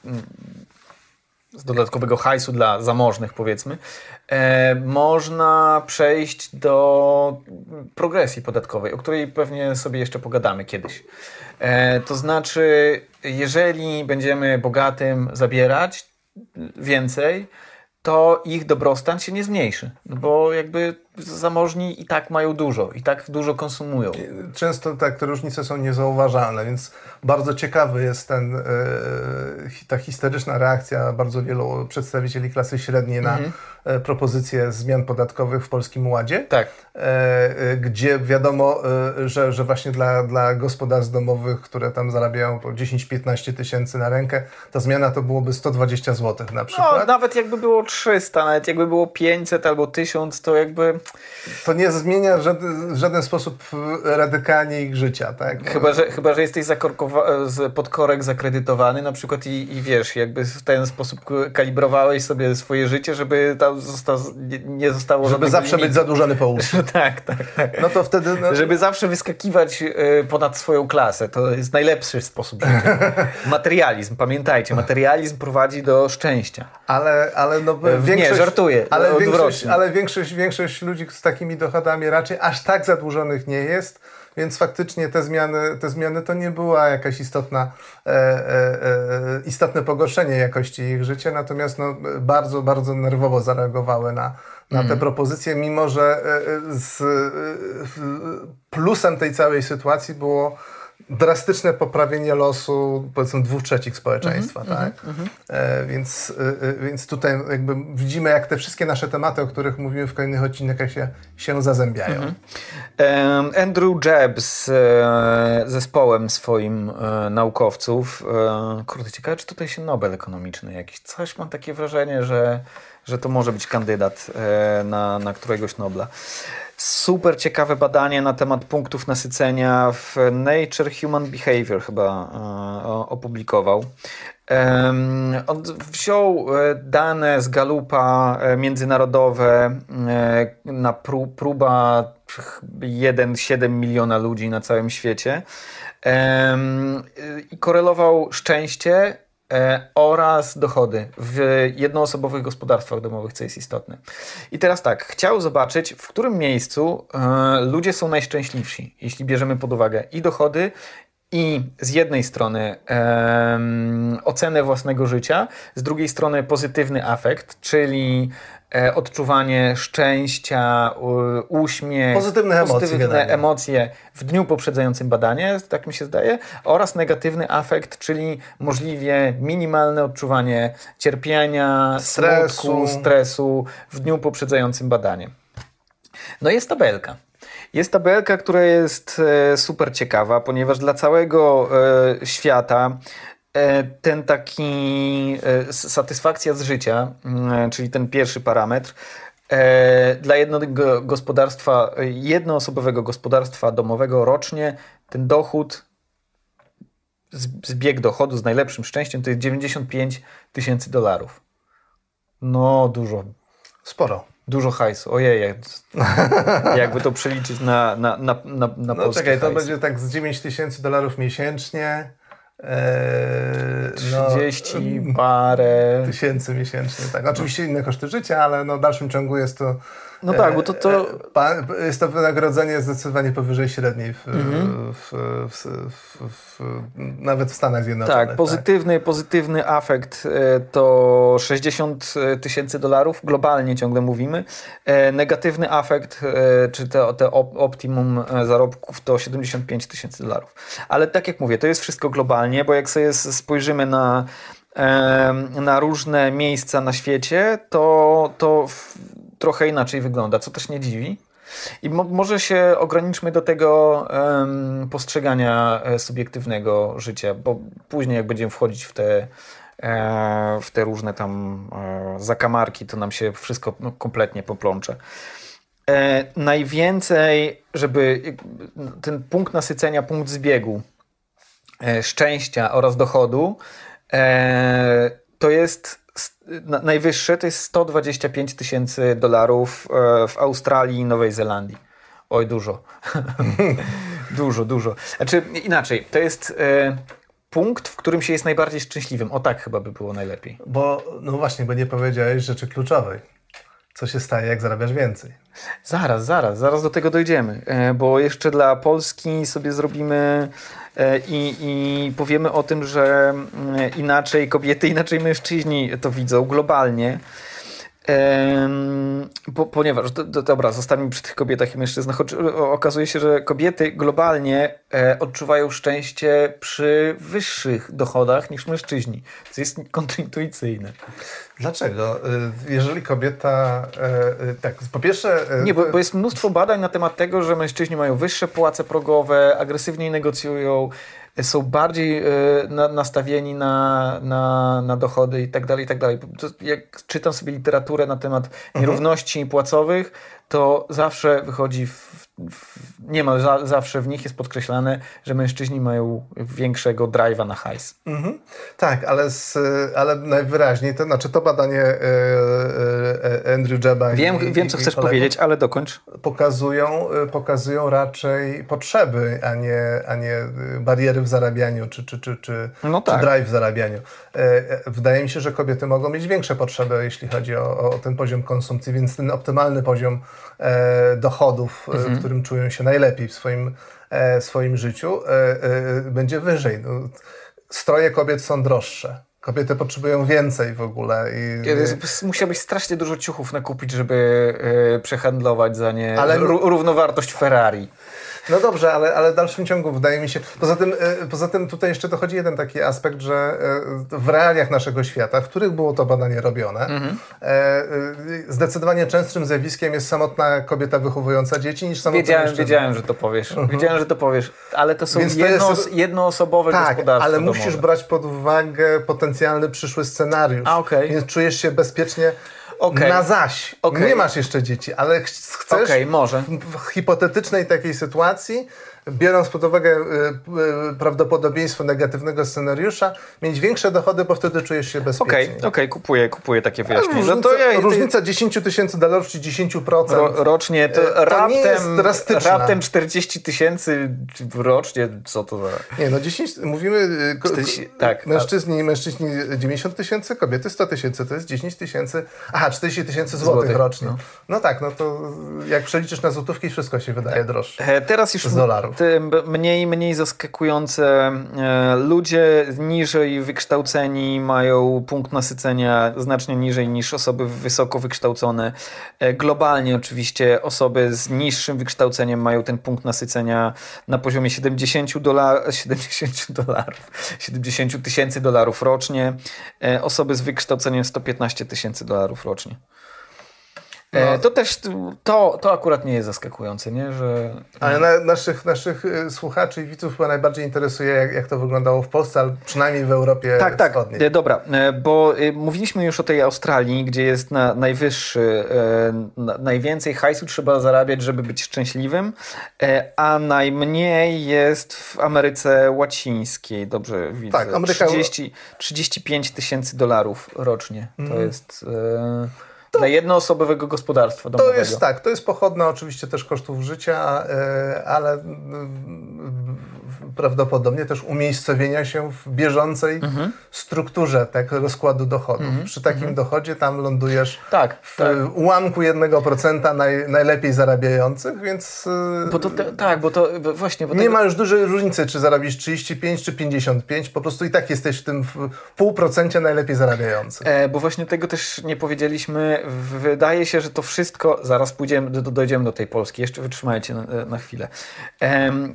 z dodatkowego hajsu dla zamożnych, powiedzmy, e, można przejść do progresji podatkowej, o której pewnie sobie jeszcze pogadamy kiedyś. To znaczy, jeżeli będziemy bogatym zabierać więcej, to ich dobrostan się nie zmniejszy. No bo jakby zamożni i tak mają dużo, i tak dużo konsumują. Często tak te różnice są niezauważalne, więc bardzo ciekawy jest ten, e, ta historyczna reakcja bardzo wielu przedstawicieli klasy średniej na mhm. E, propozycje zmian podatkowych w Polskim Ładzie. Tak. E, gdzie wiadomo, że, że właśnie dla, dla gospodarstw domowych, które tam zarabiają po 10-15 tysięcy na rękę, ta zmiana to byłoby 120 zł na przykład. No, nawet jakby było 300, nawet jakby było 500 albo 1000, to jakby to nie zmienia w żaden, w żaden sposób radykalnie ich życia, tak? Chyba, że, chyba, że jesteś pod korek zakredytowany na przykład i, i wiesz, jakby w ten sposób kalibrowałeś sobie swoje życie, żeby tam zosta nie zostało... Żeby zawsze limitu. być zadłużony po uszy. tak, tak, tak. No to wtedy... No... Żeby zawsze wyskakiwać e, ponad swoją klasę. To jest najlepszy sposób życia. materializm, pamiętajcie, materializm prowadzi do szczęścia. Ale, ale no... Większość, nie, żartuję. Ale, większość, ale większość, większość ludzi z takimi dochodami raczej aż tak zadłużonych nie jest, więc faktycznie te zmiany, te zmiany to nie była jakaś istotna, e, e, e, istotne pogorszenie jakości ich życia, natomiast no, bardzo, bardzo nerwowo zareagowały na, na te mm. propozycje, mimo że e, e, z, plusem tej całej sytuacji było drastyczne poprawienie losu powiedzmy dwóch trzecich społeczeństwa, mm -hmm, tak? Mm -hmm. e, więc, e, więc tutaj jakby widzimy, jak te wszystkie nasze tematy, o których mówimy w kolejnych odcinkach się, się zazębiają. Mm -hmm. Andrew Jebb z e, zespołem swoim e, naukowców, e, kurde, ciekawe, czy tutaj się Nobel ekonomiczny jakiś, coś mam takie wrażenie, że, że to może być kandydat e, na, na któregoś Nobla super ciekawe badanie na temat punktów nasycenia w Nature Human Behavior chyba e, opublikował. On wziął e, dane z Galupa międzynarodowe na próba 1,7 miliona ludzi na całym świecie i korelował szczęście oraz dochody w jednoosobowych gospodarstwach domowych, co jest istotne. I teraz tak, chciał zobaczyć, w którym miejscu e, ludzie są najszczęśliwsi, jeśli bierzemy pod uwagę i dochody, i z jednej strony ocenę własnego życia, z drugiej strony pozytywny afekt, czyli E, odczuwanie szczęścia, uśmiech, pozytywne, pozytywne emocje, emocje w dniu poprzedzającym badanie, tak mi się zdaje, oraz negatywny afekt, czyli możliwie minimalne odczuwanie cierpienia, stresu, smutku, stresu w dniu poprzedzającym badanie. No jest tabelka. Jest tabelka, która jest e, super ciekawa, ponieważ dla całego e, świata E, ten taki e, satysfakcja z życia, mm, czyli ten pierwszy parametr, e, dla jednego gospodarstwa, jednoosobowego gospodarstwa domowego rocznie ten dochód, zbieg dochodu z najlepszym szczęściem to jest 95 tysięcy dolarów. No, dużo. Sporo. Dużo hajsu. Ojej, jakby to przeliczyć na, na, na, na, na No czekaj, to będzie tak z 9 tysięcy dolarów miesięcznie. Eee, no, 30 parę tysięcy miesięcznie. Tak. Oczywiście inne koszty życia, ale no w dalszym ciągu jest to no tak, bo to, to... E, jest to wynagrodzenie zdecydowanie powyżej średniej, w, mhm. w, w, nawet w Stanach Zjednoczonych. Tak, pozytywny, tak. pozytywny afekt e, to 60 tysięcy dolarów, globalnie ciągle mówimy. E, negatywny afekt, czy te, te optimum zarobków to 75 tysięcy dolarów. Ale tak jak mówię, to jest wszystko globalnie, bo jak sobie spojrzymy na na różne miejsca na świecie, to, to trochę inaczej wygląda, co też nie dziwi. I mo może się ograniczmy do tego um, postrzegania e, subiektywnego życia, bo później jak będziemy wchodzić w te, e, w te różne tam e, zakamarki, to nam się wszystko no, kompletnie poplącze. E, najwięcej, żeby ten punkt nasycenia, punkt zbiegu e, szczęścia oraz dochodu, e, to jest najwyższe to jest 125 tysięcy dolarów e, w Australii i Nowej Zelandii. Oj, dużo. dużo, dużo. Znaczy, inaczej, to jest e, punkt, w którym się jest najbardziej szczęśliwym. O tak chyba by było najlepiej. Bo, no właśnie, bo nie powiedziałeś rzeczy kluczowej. Co się staje, jak zarabiasz więcej? Zaraz, zaraz, zaraz do tego dojdziemy, e, bo jeszcze dla Polski sobie zrobimy i, i powiemy o tym, że mm, inaczej kobiety, inaczej mężczyźni to widzą globalnie. Bo, ponieważ, do, do, dobra, zostańmy przy tych kobietach i mężczyznach. Okazuje się, że kobiety globalnie e, odczuwają szczęście przy wyższych dochodach niż mężczyźni, co jest kontrintuicyjne. Dlaczego? Y, jeżeli kobieta. E, e, tak, po pierwsze. E, Nie, bo, bo jest mnóstwo badań na temat tego, że mężczyźni mają wyższe płace progowe, agresywniej negocjują, są bardziej e, na, nastawieni na, na, na dochody i tak dalej, i tak dalej. Jak czytam sobie literaturę na temat mhm. nierówności płacowych, to zawsze wychodzi w niemal za, zawsze w nich jest podkreślane, że mężczyźni mają większego drive'a na hajs. Mhm. Tak, ale, z, ale najwyraźniej, to znaczy to badanie e, e, Andrew Jeba Wiem, i, wiem co chcesz powiedzieć, ale dokończ. Pokazują, e, pokazują raczej potrzeby, a nie, a nie bariery w zarabianiu, czy, czy, czy, czy, no tak. czy drive w zarabianiu. Wydaje mi się, że kobiety mogą mieć większe potrzeby, jeśli chodzi o, o ten poziom konsumpcji, więc ten optymalny poziom dochodów, mhm. w którym czują się najlepiej w swoim, e, swoim życiu, e, e, będzie wyżej. No, stroje kobiet są droższe. Kobiety potrzebują więcej w ogóle. I... Musiałbyś strasznie dużo ciuchów nakupić, żeby przehandlować za nie Ale... równowartość Ferrari. No dobrze, ale, ale w dalszym ciągu wydaje mi się. Poza tym, e, poza tym tutaj jeszcze dochodzi jeden taki aspekt, że e, w realiach naszego świata, w których było to badanie robione, mhm. E, zdecydowanie częstszym zjawiskiem jest samotna kobieta wychowująca dzieci niż samotna Wiedziałem, mężczyzna. wiedziałem, że to powiesz. Mhm. Wiedziałem, że to powiesz, ale to są jedno, jest... jednoosobowe tak, gospodarstwa ale domowe. musisz brać pod uwagę potencjalny przyszły scenariusz. A, okay. Więc czujesz się bezpiecznie Okay. Na zaś. Okay. Nie masz jeszcze dzieci, ale chcesz okay, może. w hipotetycznej takiej sytuacji biorąc pod uwagę y, y, prawdopodobieństwo negatywnego scenariusza, mieć większe dochody, bo wtedy czujesz się bezpiecznie. Okej, okay, okay, kupuję, kupuję takie wyjaśnienie. Różnica, to ja, różnica 10 tysięcy dolarów czy 10% ro, rocznie, to, to raptem, jest drastyczna. raptem 40 tysięcy rocznie, co to za... Nie, no 10, mówimy 40, y, tak, mężczyźni, a... mężczyźni 90 tysięcy, kobiety 100 tysięcy, to jest 10 tysięcy, aha, 40 tysięcy złotych, złotych rocznie. No. no. tak, no to jak przeliczysz na złotówki, wszystko się wydaje droższe. E, teraz już z dolarów mniej mniej zaskakujące. E, ludzie niżej wykształceni mają punkt nasycenia znacznie niżej niż osoby wysoko wykształcone. E, globalnie oczywiście osoby z niższym wykształceniem mają ten punkt nasycenia na poziomie 70 dolarów, 70 dolarów, 70 tysięcy dolarów rocznie. E, osoby z wykształceniem 115 tysięcy dolarów rocznie. E, no. To też, to, to akurat nie jest zaskakujące, nie? Że... Ale na, naszych, naszych y, słuchaczy i widzów chyba najbardziej interesuje, jak, jak to wyglądało w Polsce, ale przynajmniej w Europie tak, tak. Wschodniej. Tak, dobra, e, bo mówiliśmy już o tej Australii, gdzie jest na najwyższy, e, najwięcej hajsu trzeba zarabiać, żeby być szczęśliwym, a najmniej jest w Ameryce Łacińskiej, dobrze widzę. Tak, Ameryka... 30, 35 tysięcy dolarów rocznie, to mm. jest... To, Dla jednoosobowego gospodarstwa domowego. To jest tak, to jest pochodna oczywiście też kosztów życia, e, ale prawdopodobnie też umiejscowienia się w bieżącej mhm. strukturze tak, rozkładu dochodów. Mhm. Przy takim mhm. dochodzie tam lądujesz tak, w tak. ułamku 1% naj, najlepiej zarabiających, więc... E, bo to te, tak, bo to właśnie... Bo nie tego... ma już dużej różnicy, czy zarabisz 35 czy 55, po prostu i tak jesteś w tym w pół procencie najlepiej zarabiających. E, bo właśnie tego też nie powiedzieliśmy. Wydaje się, że to wszystko, zaraz pójdziemy, do, dojdziemy do tej Polski, jeszcze wytrzymajcie na, na chwilę.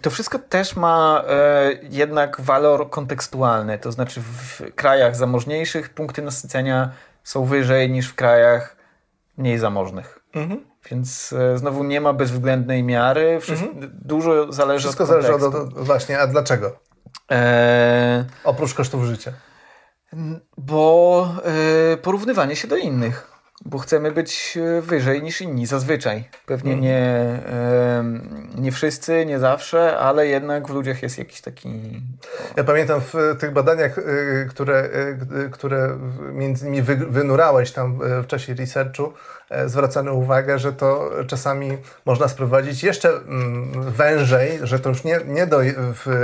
To wszystko też ma E, jednak walor kontekstualny, to znaczy w krajach zamożniejszych punkty nasycenia są wyżej niż w krajach mniej zamożnych. Mhm. Więc e, znowu nie ma bezwzględnej miary. Wszystko, mhm. Dużo zależy Wszystko od kontekstu. zależy od... Właśnie, a dlaczego? E... Oprócz kosztów życia. Bo e, porównywanie się do innych bo chcemy być e, wyżej niż inni, zazwyczaj. Pewnie mm. nie, nie wszyscy, nie zawsze, ale jednak w ludziach jest jakiś taki... Ja pamiętam w tych badaniach, e, które, e, które między innymi wynurałeś tam w czasie researchu, e, zwracano uwagę, że to czasami można sprowadzić jeszcze mm, wężej, że to już nie, nie do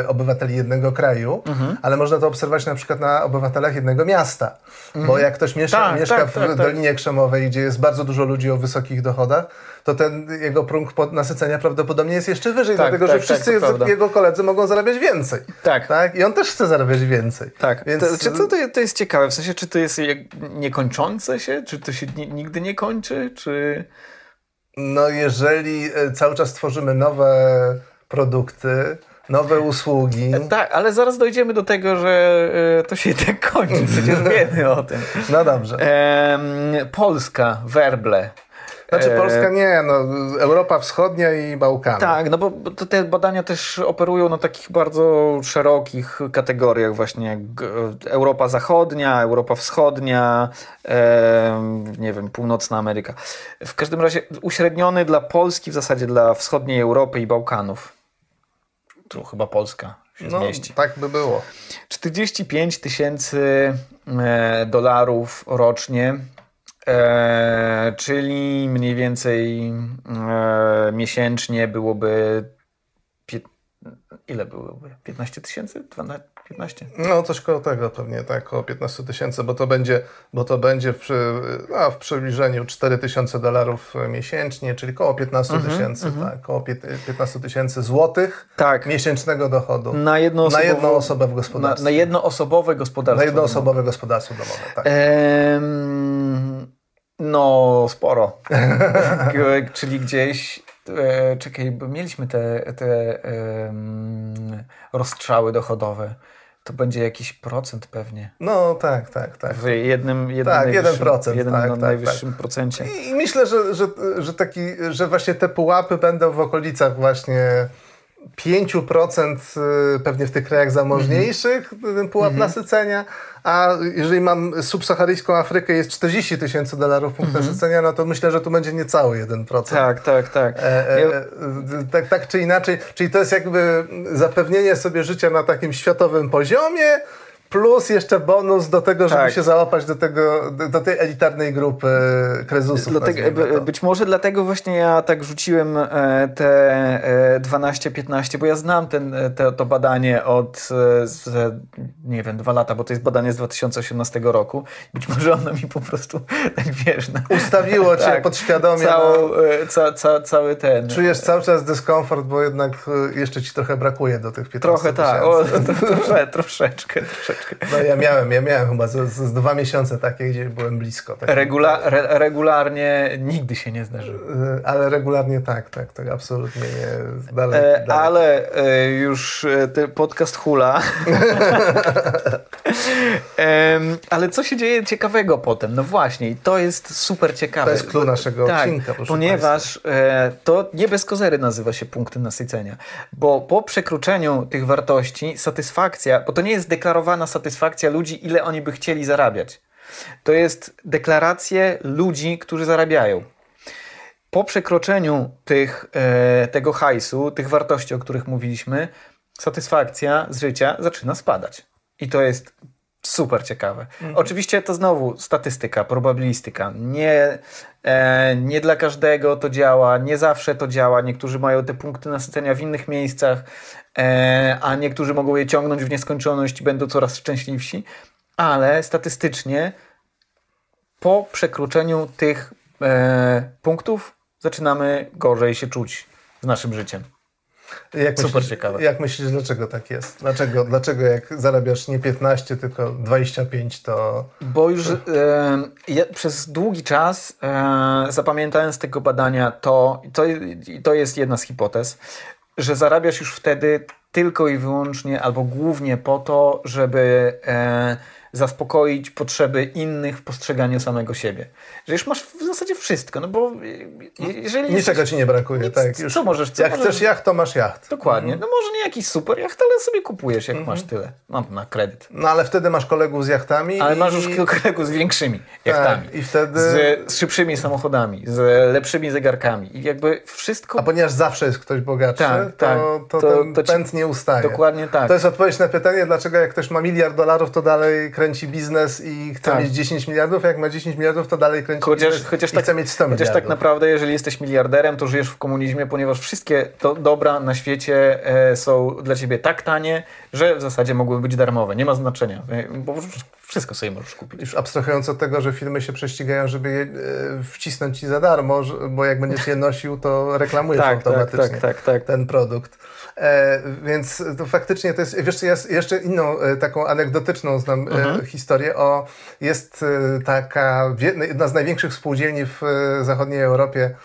obywateli jednego kraju, mhm. ale można to obserwować na przykład na obywatelach jednego miasta. Mhm. Bo jak ktoś mieszka, tak, mieszka tak, w tak, tak. Dolinie Krzemowej, gdzie jest bardzo dużo ludzi o wysokich dochodach, to ten jego próg nasycenia prawdopodobnie jest jeszcze wyżej, tak, dlatego tak, że wszyscy tak, jego koledzy mogą zarabiać więcej. Tak. tak. I on też chce zarabiać więcej. Tak. Więc... To, czy to, to jest ciekawe? W sensie, czy to jest niekończące się? Czy to się nigdy nie kończy? Czy... No jeżeli e, cały czas tworzymy nowe produkty, nowe usługi. E, tak, ale zaraz dojdziemy do tego, że e, to się tak kończy. Przecież wiemy o tym. No dobrze. Polska, werble. Znaczy e, Polska nie, no, Europa Wschodnia i Bałkany. Tak, no bo te badania też operują na takich bardzo szerokich kategoriach właśnie jak Europa Zachodnia, Europa Wschodnia, nie wiem, Północna Ameryka. W każdym razie uśredniony dla Polski, w zasadzie dla wschodniej Europy i Bałkanów. Tu chyba Polska się no, zmieści. Tak by było. 45 tysięcy e, dolarów rocznie E, czyli mniej więcej e, miesięcznie byłoby. Ile byłoby? 15 tysięcy? 15? No, coś koło tego pewnie, tak, około 15 tysięcy, bo to będzie, bo to będzie w, no, w przybliżeniu 4 tysiące dolarów miesięcznie, czyli około 15 mhm, tysięcy, mm -hmm. tak, około 15 tysięcy złotych tak. miesięcznego dochodu. Na na jedną osobę w gospodarstwie. Na, na jednoosobowe gospodarstwo. Na jednoosobowe gospodarstwo domowe, tak. Ehm no, sporo. Czyli gdzieś, e, czekaj, bo mieliśmy te, te e, rozstrzały dochodowe. To będzie jakiś procent pewnie. No tak, tak, tak. W jednym, jednym tak, jeden procent, jednym tak, tak, najwyższym tak. procencie. I myślę, że, że, że, taki, że właśnie te pułapy będą w okolicach właśnie 5% y, pewnie w tych krajach zamożniejszych, mm -hmm. ten pułap mm -hmm. nasycenia, a jeżeli mam subsaharyjską Afrykę jest 40 tysięcy dolarów punkt mm -hmm. nasycenia, no to myślę, że tu będzie niecały 1%. Tak, tak, tak. E, e, e, tak. Tak czy inaczej, czyli to jest jakby zapewnienie sobie życia na takim światowym poziomie, plus jeszcze bonus do tego, żeby tak. się załapać do, tego, do tej elitarnej grupy krezusów. Dlatego, być może dlatego właśnie ja tak rzuciłem e, te 12-15, e, bo ja znam ten, e, te, to badanie od z, nie wiem, dwa lata, bo to jest badanie z 2018 roku. Być może ono mi po prostu tak wiesz... No, Ustawiło cię tak, podświadomie. Całą, no. ca, ca, cały ten... Czujesz cały czas dyskomfort, bo jednak jeszcze ci trochę brakuje do tych 15 Trochę tak, o, trosze, troszeczkę, troszeczkę. No ja miałem, ja miałem chyba z, z dwa miesiące takie, gdzie byłem blisko. Regula re, regularnie nigdy się nie zdarzyło. Y, ale regularnie tak, tak, tak, absolutnie nie. Dalej, e, dalej. Ale e, już e, ten podcast hula. ale co się dzieje ciekawego potem? No właśnie, i to jest super ciekawe. To jest clue naszego tak, odcinka, proszę Ponieważ e, to nie bez kozery nazywa się punktem nasycenia. Bo po przekroczeniu tych wartości satysfakcja, bo to nie jest deklarowana satysfakcja ludzi, ile oni by chcieli zarabiać. To jest deklaracje ludzi, którzy zarabiają. Po przekroczeniu tych, e, tego hajsu, tych wartości, o których mówiliśmy, satysfakcja z życia zaczyna spadać. I to jest super ciekawe. Mhm. Oczywiście to znowu statystyka, probabilistyka. Nie, e, nie dla każdego to działa, nie zawsze to działa. Niektórzy mają te punkty nasycenia w innych miejscach, e, a niektórzy mogą je ciągnąć w nieskończoność i będą coraz szczęśliwsi, ale statystycznie po przekroczeniu tych e, punktów zaczynamy gorzej się czuć z naszym życiem. Jak Super myślisz, ciekawe. Jak myślisz, dlaczego tak jest? Dlaczego, dlaczego jak zarabiasz nie 15, tylko 25, to... Bo już e, ja przez długi czas e, zapamiętałem z tego badania to, to, to jest jedna z hipotez, że zarabiasz już wtedy tylko i wyłącznie albo głównie po to, żeby e, zaspokoić potrzeby innych w postrzeganiu samego siebie. Że już masz w zasadzie wszystko, no bo jeżeli... Niczego ci nie brakuje, nic, tak. Już, co możesz... Co jak możesz... chcesz jacht, to masz jacht. Dokładnie. Mhm. No może nie jakiś super jacht, ale sobie kupujesz, jak mhm. masz tyle. Mam na kredyt. No ale wtedy masz kolegów z jachtami. Ale i... masz już kolegów z większymi jachtami. Tak, i wtedy... Z, z szybszymi samochodami, z lepszymi zegarkami. I jakby wszystko... A ponieważ zawsze jest ktoś bogatszy, tak, to, tak. to, to, ten to ci... pęd nie ustaje. Dokładnie tak. To jest odpowiedź na pytanie, dlaczego jak ktoś ma miliard dolarów, to dalej kręci biznes i chce tak. mieć 10 miliardów, a jak ma 10 miliardów, to dalej kręci chociaż, biznes chociaż i tak, chce mieć 100 miliardów. Chociaż tak naprawdę, jeżeli jesteś miliarderem, to żyjesz w komunizmie, ponieważ wszystkie to dobra na świecie e, są dla ciebie tak tanie, że w zasadzie mogłyby być darmowe. Nie ma znaczenia, e, bo wszystko sobie możesz kupić. Już abstrahując od tego, że firmy się prześcigają, żeby je e, wcisnąć ci za darmo, bo jak będziesz je nosił, to reklamujesz tak, tak automatycznie tak, tak, tak, ten produkt. E, więc to faktycznie to jest, wiesz, ja jeszcze inną e, taką anegdotyczną znam e, mhm. historię o, jest taka jedna z największych spółdzielni w zachodniej Europie,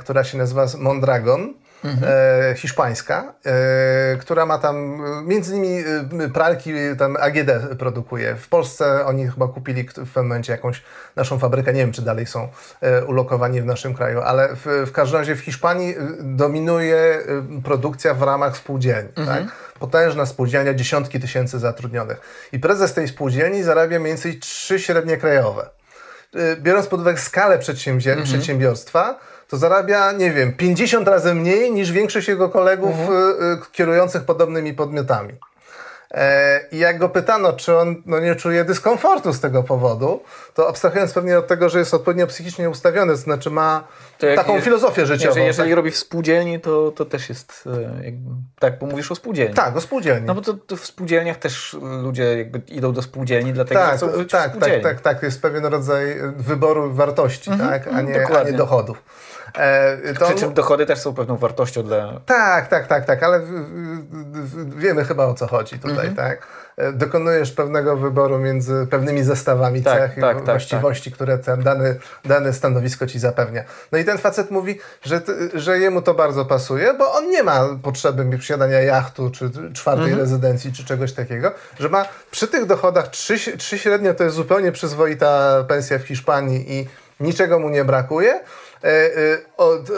która się nazywa Mondragon mhm. e, hiszpańska, e, która ma tam, między innymi e, pralki tam AGD produkuje. W Polsce oni chyba kupili w pewnym momencie jakąś naszą fabrykę, nie wiem czy dalej są e, ulokowani w naszym kraju, ale w, w każdym razie w Hiszpanii e, dominuje e, produkcja w ramach spółdzielni. Mhm. Tak? Potężna spółdzielnia, dziesiątki tysięcy zatrudnionych. I prezes tej spółdzielni zarabia mniej więcej trzy średnie krajowe. Biorąc pod uwagę skalę przedsiębior mhm. przedsiębiorstwa, to zarabia, nie wiem, 50 razy mniej niż większość jego kolegów mhm. Y, y, kierujących podobnymi podmiotami. E, I jak go pytano, czy on no, nie czuje dyskomfortu z tego powodu, to abstrahując pewnie od tego, że jest odpowiednio psychicznie ustawiony, to znaczy ma taką filozofię życiową. Jeżeli, jeżeli tak? robi w spółdzielni, to, to też jest, e, jakby, tak, bo mówisz o spółdzielni. Tak, o spółdzielni. No bo to, to w spółdzielniach też ludzie jakby idą do spółdzielni, dlatego tak, chcą być tak, tak, tak, tak, jest pewien rodzaj wyboru wartości, mhm, tak, a nie, a nie dochodów. E, to... Przy czym dochody też są pewną wartością dla... Tak, tak, tak, tak, ale wiemy chyba o co chodzi tutaj, mhm. tak? E, dokonujesz pewnego wyboru między pewnymi zestawami tak, cech tak, i tak, właściwości, tak. które ten dany, dane stanowisko ci zapewnia. No i ten facet mówi, że, że jemu to bardzo pasuje, bo on nie ma potrzeby posiadania jachtu, czy czwartej mhm. rezydencji, czy czegoś takiego, że ma przy tych dochodach trzy, trzy średnio to jest zupełnie przyzwoita pensja w Hiszpanii i niczego mu nie brakuje,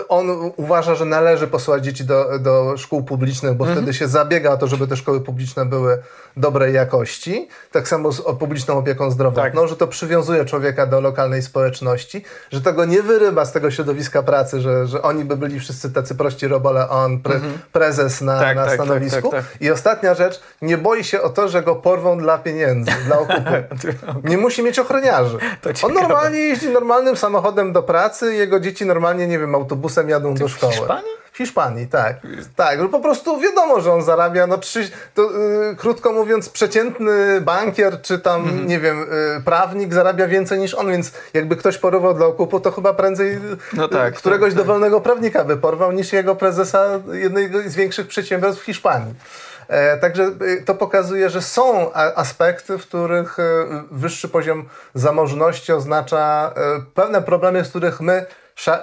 on uważa, że należy posłać dzieci do, do szkół publicznych, bo mhm. wtedy się zabiega o to, żeby te szkoły publiczne były dobrej jakości. Tak samo z publiczną opieką zdrowotną, tak. że to przywiązuje człowieka do lokalnej społeczności, że tego nie wyrywa z tego środowiska pracy, że, że oni by byli wszyscy tacy prości robole, on pre, mhm. prezes na, tak, na tak, tak stanowisku. Tak, tak, I ostatnia rzecz, nie boi się o to, że go porwą dla pieniędzy, dla okupu. nie musi mieć ochroniarzy. On normalnie jeździ normalnym samochodem do pracy, jego dzieci dzieci normalnie, nie wiem, autobusem jadą Ty do szkoły. W Hiszpanii? W Hiszpanii, tak. Tak, po prostu wiadomo, że on zarabia, no trzy, to, yy, krótko mówiąc, przeciętny bankier, czy tam, mhm. nie wiem, yy, prawnik zarabia więcej niż on, więc jakby ktoś porwał dla okupu, to chyba prędzej no tak, y, któregoś tak, dowolnego prawnika by porwał, niż jego prezesa jednego z większych przedsiębiorstw w Hiszpanii. E, także y, to pokazuje, że są aspekty, w których y, wyższy poziom zamożności oznacza pewne problemy, z których my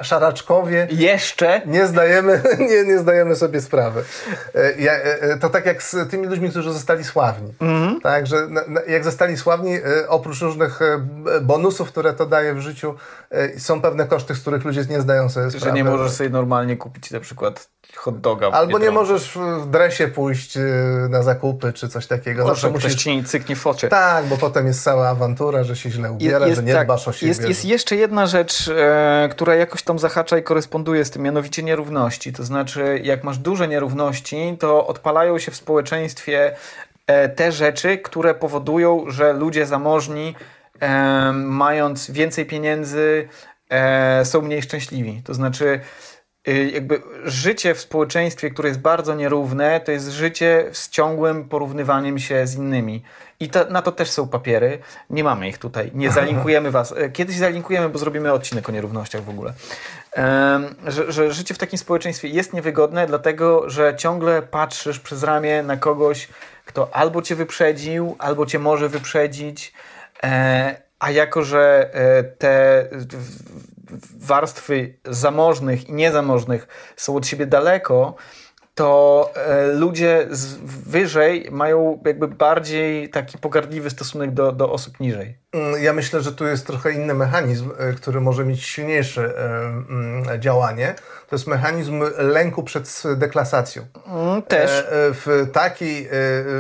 szaraczkowie jeszcze nie zdajemy, nie, nie zdajemy sobie sprawy. E, e, to tak jak z tymi ludźmi, którzy zostali sławni. -hmm. Tak, że jak zostali sławni, e, oprócz różnych bonusów, które to daje w życiu, są pewne koszty, z których ludzie nie zdają sobie sprawy. Że nie możesz sobie normalnie kupić na przykład hot doga. Albo nie możesz w dresie pójść na zakupy, czy coś takiego. Zawsze musisz... ci cyknie w oczy. Tak, bo potem jest cała awantura, że się źle ubiera, jest, że nie tak, dbasz o siebie. Jest, jest jeszcze jedna rzecz, e, która jakoś tam zahacza i koresponduje z tym, mianowicie nierówności. To znaczy, jak masz duże nierówności, to odpalają się w społeczeństwie e, te rzeczy, które powodują, że ludzie zamożni, e, mając więcej pieniędzy, e, są mniej szczęśliwi. To znaczy, Y, jakby życie w społeczeństwie, które jest bardzo nierówne, to jest życie z ciągłym porównywaniem się z innymi. I to, na to też są papiery. Nie mamy ich tutaj. Nie zalinkujemy was. Y, kiedyś zalinkujemy, bo zrobimy odcinek o nierównościach w ogóle. Że, że życie w takim społeczeństwie jest niewygodne, dlatego że ciągle patrzysz przez ramię na kogoś, kto albo cię wyprzedził, albo cię może wyprzedzić. E, a jako, że e, te warstwy zamożnych i niezamożnych są od siebie daleko, to e, ludzie z wyżej mają jakby bardziej taki pogardliwy stosunek do, do osób niżej. Mm, ja myślę, że tu jest trochę inny mechanizm, e, który może mieć silniejsze mm, działanie. To jest mechanizm lęku przed deklasacją. Mm, też. E, w takiej,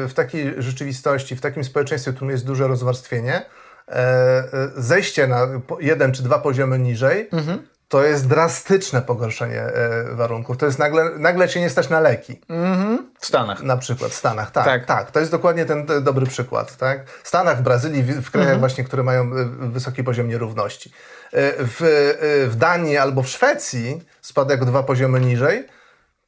w takiej rzeczywistości, w takim społeczeństwie, w którym jest duże rozwarstwienie, E, e, zejście na jeden czy dwa poziomy niżej, mhm. To jest drastyczne pogorszenie e, warunków. To jest nagle, nagle cię nie stać na leki. Mhm. W Stanach. Na przykład w Stanach, tak, tak. tak. To jest dokładnie ten, dobry przykład. Tak? W Stanach, w Brazylii, w, w krajach mhm. właśnie, które mają wysoki poziom nierówności. W, w Danii albo w Szwecji spadek dwa poziomy niżej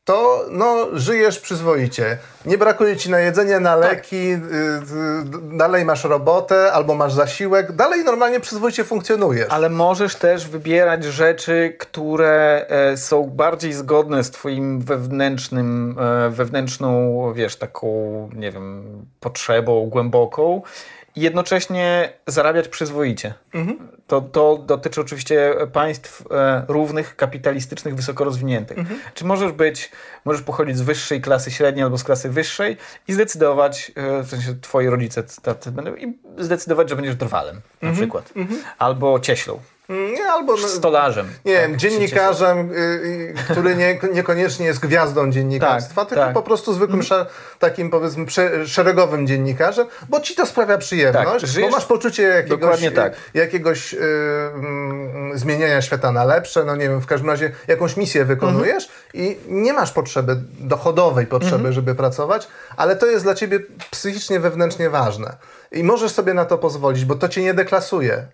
to no, żyjesz przyzwoicie. Nie brakuje ci na jedzenie, na tak. leki, tak. dalej masz robotę albo masz zasiłek, dalej normalnie przyzwoicie funkcjonujesz. Ale możesz też wybierać rzeczy, które e, są bardziej zgodne z twoim wewnętrznym, e, wewnętrzną, wiesz, taką, nie wiem, potrzebą głęboką i jednocześnie zarabiać przyzwoicie. Mhm. To, to dotyczy oczywiście państw e, równych, kapitalistycznych, wysoko rozwiniętych. Mhm. Czy możesz być, możesz pochodzić z wyższej klasy średniej albo z klasy wyższej i zdecydować, e, w sensie twoi rodzice tacy będą, i zdecydować, że będziesz drwalem na mhm. przykład. Mhm. Albo cieślą. Nie, albo stolarzem. Nie wiem, tak, dziennikarzem, y, y, który nie, niekoniecznie jest gwiazdą dziennikarstwa, tak, tylko tak. po prostu zwykłym, mm. takim powiedzmy szeregowym dziennikarzem, bo ci to sprawia przyjemność, tak, bo masz poczucie jakiegoś, tak. jakiegoś y, y, zmieniania świata na lepsze, no nie wiem, w każdym razie jakąś misję wykonujesz mm. i nie masz potrzeby dochodowej potrzeby, mm. żeby pracować, ale to jest dla ciebie psychicznie, wewnętrznie ważne. I możesz sobie na to pozwolić, bo to cię nie deklasuje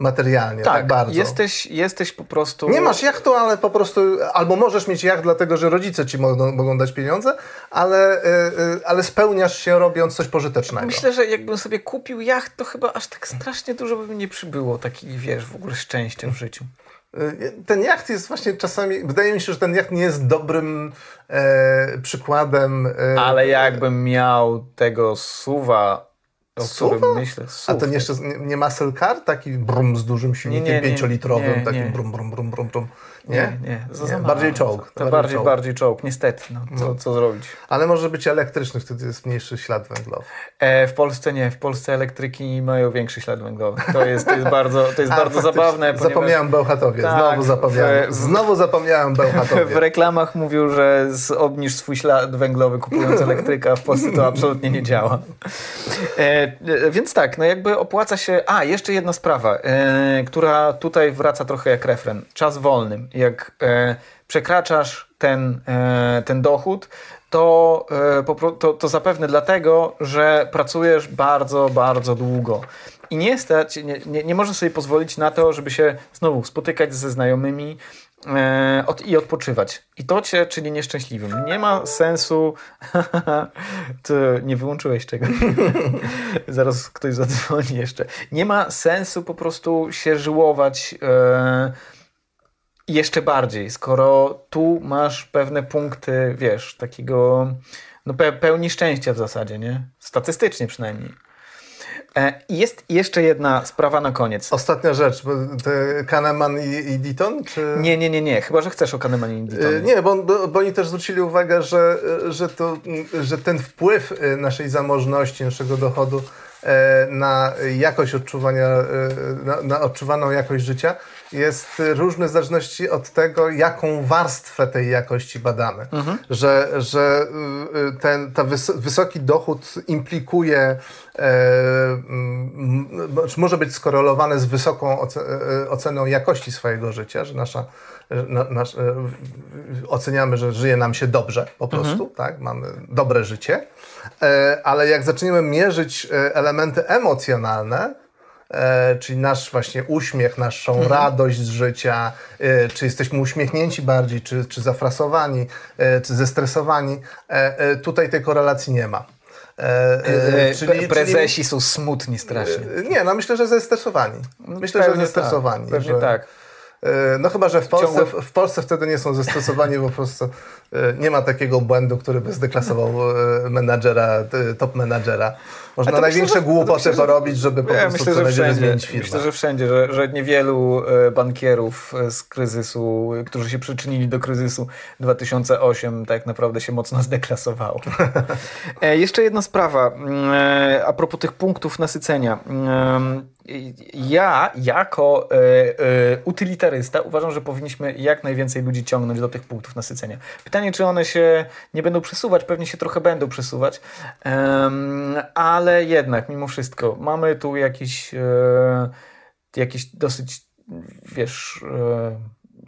materialnie, tak, tak, bardzo. Jesteś, jesteś po prostu... Nie masz jachtu, ale po prostu, albo możesz mieć jacht dlatego, że rodzice ci mogą, mogą dać pieniądze, ale, yy, ale spełniasz się robiąc coś pożytecznego. Myślę, że jakbym sobie kupił jacht, to chyba aż tak strasznie dużo by mi nie przybyło takich, wiesz, w ogóle szczęścia w życiu. Y, ten jacht jest właśnie czasami, wydaje mi się, że ten jacht nie jest dobrym e, przykładem. E, ale jakbym miał tego suwa o Suwa? którym myślę. A to jeszcze nie, nie muscle car? Taki brum z dużym silnikiem pięciolitrowym, takim brum, brum, brum, brum, brum. Nie? Nie, nie. nie. Bardziej czołg. To, bardziej, bardziej czołg, niestety. No, co, no. co zrobić? Ale może być elektryczny, wtedy jest mniejszy ślad węglowy. E, w Polsce nie. W Polsce elektryki mają większy ślad węglowy. To jest, to jest bardzo, to jest A, bardzo zabawne. Ponieważ... Zapomniałem Bełchatowie. Tak, Znowu zapomniałem. W... Znowu zapomniałem Bełchatowie. W reklamach mówił, że obniż swój ślad węglowy kupując elektryka, a w Polsce to absolutnie nie działa. E, e, więc tak, no jakby opłaca się... A, jeszcze jedna sprawa, e, która tutaj wraca trochę jak refren. Czas wolny jak e, przekraczasz ten, e, ten dochód, to, e, to, to zapewne dlatego, że pracujesz bardzo, bardzo długo. I nie stać, nie, nie, nie możesz sobie pozwolić na to, żeby się znowu spotykać ze znajomymi, od, i odpoczywać. I to cię czyni nieszczęśliwym. Nie ma sensu. Ty nie wyłączyłeś czegoś. Zaraz ktoś zadzwoni jeszcze. Nie ma sensu po prostu się żyłować. E, jeszcze bardziej, skoro tu masz pewne punkty, wiesz, takiego no pe pełni szczęścia w zasadzie, nie? Statystycznie przynajmniej. E, jest jeszcze jedna sprawa na koniec. Ostatnia rzecz, Kahneman i, i Deaton? Czy... Nie, nie, nie, nie. Chyba, że chcesz o Kahneman i Deaton. E, nie, bo, bo, bo, oni też zwrócili uwagę, że, że, to, że ten wpływ e, naszej zamożności, naszego dochodu na jakość odczuwania, na, na odczuwaną jakość życia jest różny w zależności od tego, jaką warstwę tej jakości badamy. Mhm. Że, że y, ten ta wys wysoki dochód implikuje, e, może być skorelowany z wysoką oce e, oceną jakości swojego życia, że nasza na, nasz, e, oceniamy, że żyje nam się dobrze po prostu, mhm. tak? mamy dobre życie, e, ale jak zaczniemy mierzyć e, elementy emocjonalne, e, czyli nasz właśnie uśmiech, naszą mhm. radość z życia, e, czy jesteśmy uśmiechnięci bardziej, czy, czy zafrasowani, e, czy zestresowani. E, e, tutaj tej korelacji nie ma. E, czyli, prezesi czyli, są smutni strasznie. nie, no myślę, że zestresowani. Myślę, pewnie że tak, zestresowani. Tak, pewnie że, tak. No chyba, że w Polsce, w Polsce wtedy nie są zestresowani, bo po prostu nie ma takiego błędu, który by zdeklasował menadżera, top menadżera. Można największe myślę, głupoty porobić, żeby po ja prostu myślę, że wszędzie, zmienić firmę. Myślę, że wszędzie, że, że niewielu e, bankierów e, z kryzysu, którzy się przyczynili do kryzysu 2008, tak naprawdę się mocno zdeklasowało. E, jeszcze jedna sprawa mm, a propos tych punktów nasycenia. Ja, jako e, e, utylitarysta, uważam, że powinniśmy jak najwięcej ludzi ciągnąć do tych punktów nasycenia. Pytanie, czy one się nie będą przesuwać? Pewnie się trochę będą przesuwać, ale jednak, mimo wszystko, mamy tu jakiś, e, jakiś dosyć, wiesz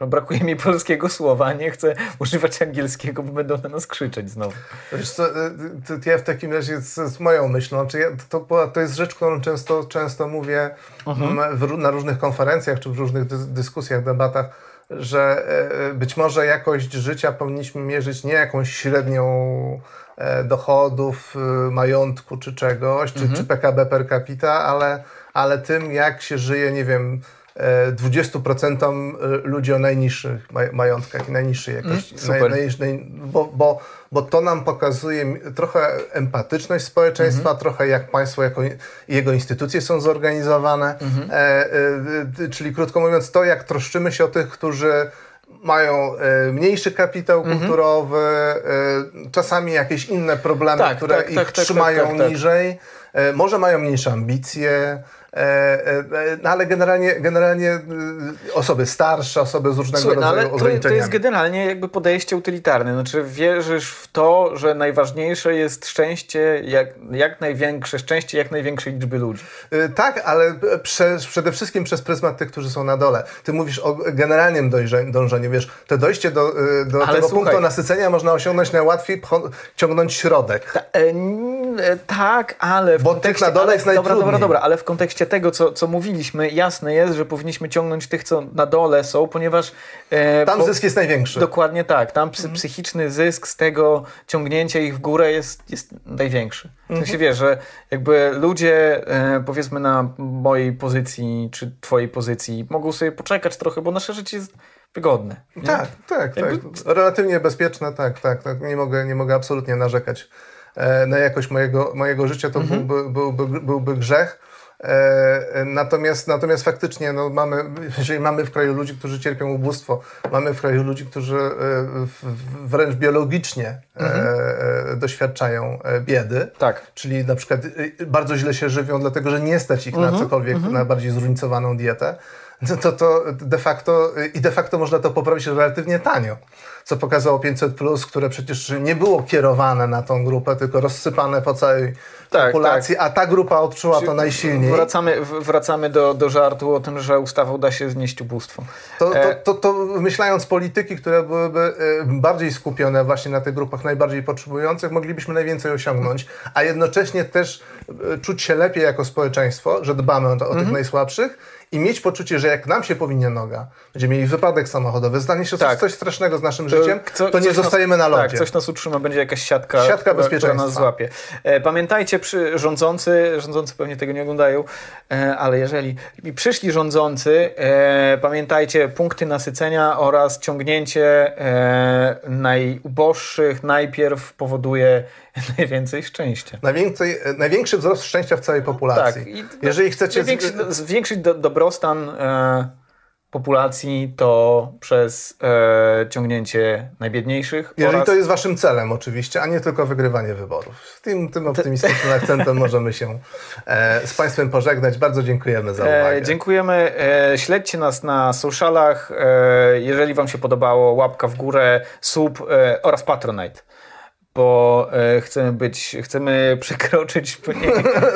brakuje mi polskiego słowa, nie chcę używać angielskiego, bo będą na nas krzyczeć znowu. Wiesz co, y, ja w takim razie z, z moją myślą, czy ja, to, to jest rzecz, którą często, często mówię mhm. w, na różnych konferencjach, czy w różnych dyskusjach, debatach, że e, być może jakość życia powinniśmy mierzyć nie jakąś średnią e, dochodów, majątku czy czegoś, czy, mhm. czy PKB per capita, ale, ale tym, jak się żyje, nie wiem, 20% e, ludzi o najniższych majątkach i najniższej mm, jakości. Mm, naj, naj, bo, bo, bo to nam pokazuje trochę empatyczność społeczeństwa, mm -hmm. trochę jak państwo jako jego instytucje są zorganizowane. Mm -hmm. e, e, czyli krótko mówiąc, to jak troszczymy się o tych, którzy mają e, mniejszy kapitał mm -hmm. kulturowy, e, czasami jakieś inne problemy, tak, które tak, ich tak, tak, tak trzymają tak, niżej. E, może mają mniejsze ambicje, no ale generalnie, generalnie y, osoby starsze, osoby z różnego Słuchaj, no rodzaju no, ograniczeniami. To, to jest generalnie jakby podejście utylitarne. Znaczy wierzysz w to, że najważniejsze jest szczęście, jak, jak największe szczęście jak największej liczby ludzi. Tak, ale prze, przede wszystkim przez pryzmat tych, którzy są na dole. Ty mówisz o generalnym dążeniu, wiesz, to dojście do, do tego słuchaj, punktu nasycenia można osiągnąć najłatwiej, ciągnąć środek. Ta, e, e, tak, ale w Bo kontekście... tych na dole jest ale, Dobra, dobra, dobra, ale w kontekście tego, co, co mówiliśmy, jasne jest, że powinniśmy ciągnąć tych, co na dole są, ponieważ... E, tam po, zysk jest największy. Dokładnie tak. Tam mhm. psychiczny zysk z tego ciągnięcia ich w górę jest, jest największy. W sensie mhm. wiesz, że jakby ludzie e, powiedzmy na mojej pozycji, czy twojej pozycji mogą sobie poczekać trochę, bo nasze życie jest wygodne. Nie? Tak, tak, jakby... tak. Relatywnie bezpieczne, tak, tak, tak. Nie mogę, nie mogę absolutnie narzekać e, na jakość mojego, mojego życia, to mhm. byłby, byłby, byłby grzech. E, natomiast, natomiast faktycznie no, mamy, jeżeli mamy w kraju ludzi, którzy cierpią ubóstwo, mamy w kraju ludzi, którzy e, wręcz biologicznie e, mhm. doświadczają biedy, tak. czyli na przykład bardzo źle się żywią, dlatego że nie stać ich mhm. na cokolwiek, mhm. na bardziej zróżnicowaną dietę, no to, to de facto i de facto można to poprawić relatywnie tanio co pokazało 500, które przecież nie było kierowane na tą grupę, tylko rozsypane po całej tak, populacji, tak. a ta grupa odczuła to najsilniej. Wracamy, wracamy do, do żartu o tym, że ustawą da się znieść ubóstwo. To, to, e, to, to myślając polityki, które byłyby e, bardziej skupione właśnie na tych grupach najbardziej potrzebujących, moglibyśmy najwięcej osiągnąć, a jednocześnie też e, czuć się lepiej jako społeczeństwo, że dbamy o, o tych mhm. najsłabszych i mieć poczucie, że jak nam się powinien noga, będziemy mieli wypadek samochodowy, stanie się tak. coś, coś strasznego z naszym to, życiem, co, to nie zostajemy nas, na lodzie. Tak, coś nas utrzyma, będzie jakaś siatka, siatka bezpieczeństwa. która nas złapie. E, pamiętajcie, przy, rządzący, rządzący pewnie tego nie oglądają, e, ale jeżeli przyszli rządzący, e, pamiętajcie punkty nasycenia oraz ciągnięcie e, najuboższych najpierw powoduje najwięcej szczęścia. Najwięcej, największy wzrost szczęścia w całej populacji. Tak. I Jeżeli chcecie... Zwiększyć do, dobrostan e, populacji, to przez e, ciągnięcie najbiedniejszych. Jeżeli oraz... to jest waszym celem oczywiście, a nie tylko wygrywanie wyborów. Tym, tym optymistycznym akcentem możemy się e, z Państwem pożegnać. Bardzo dziękujemy za e, uwagę. dziękujemy. E, śledźcie nas na socialach. E, jeżeli Wam się podobało, łapka w górę, sub oraz Patronite bo e, chcemy być, chcemy przekroczyć.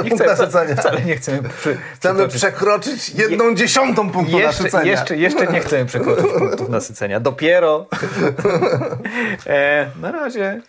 Nie, nie chcemy, wcale nie chcemy. Przy, chcemy przekroczyć jedną Je, dziesiątą punktu jeszcze, nasycenia. Jeszcze, jeszcze nie chcemy przekroczyć punktów nasycenia. Dopiero. E, na razie.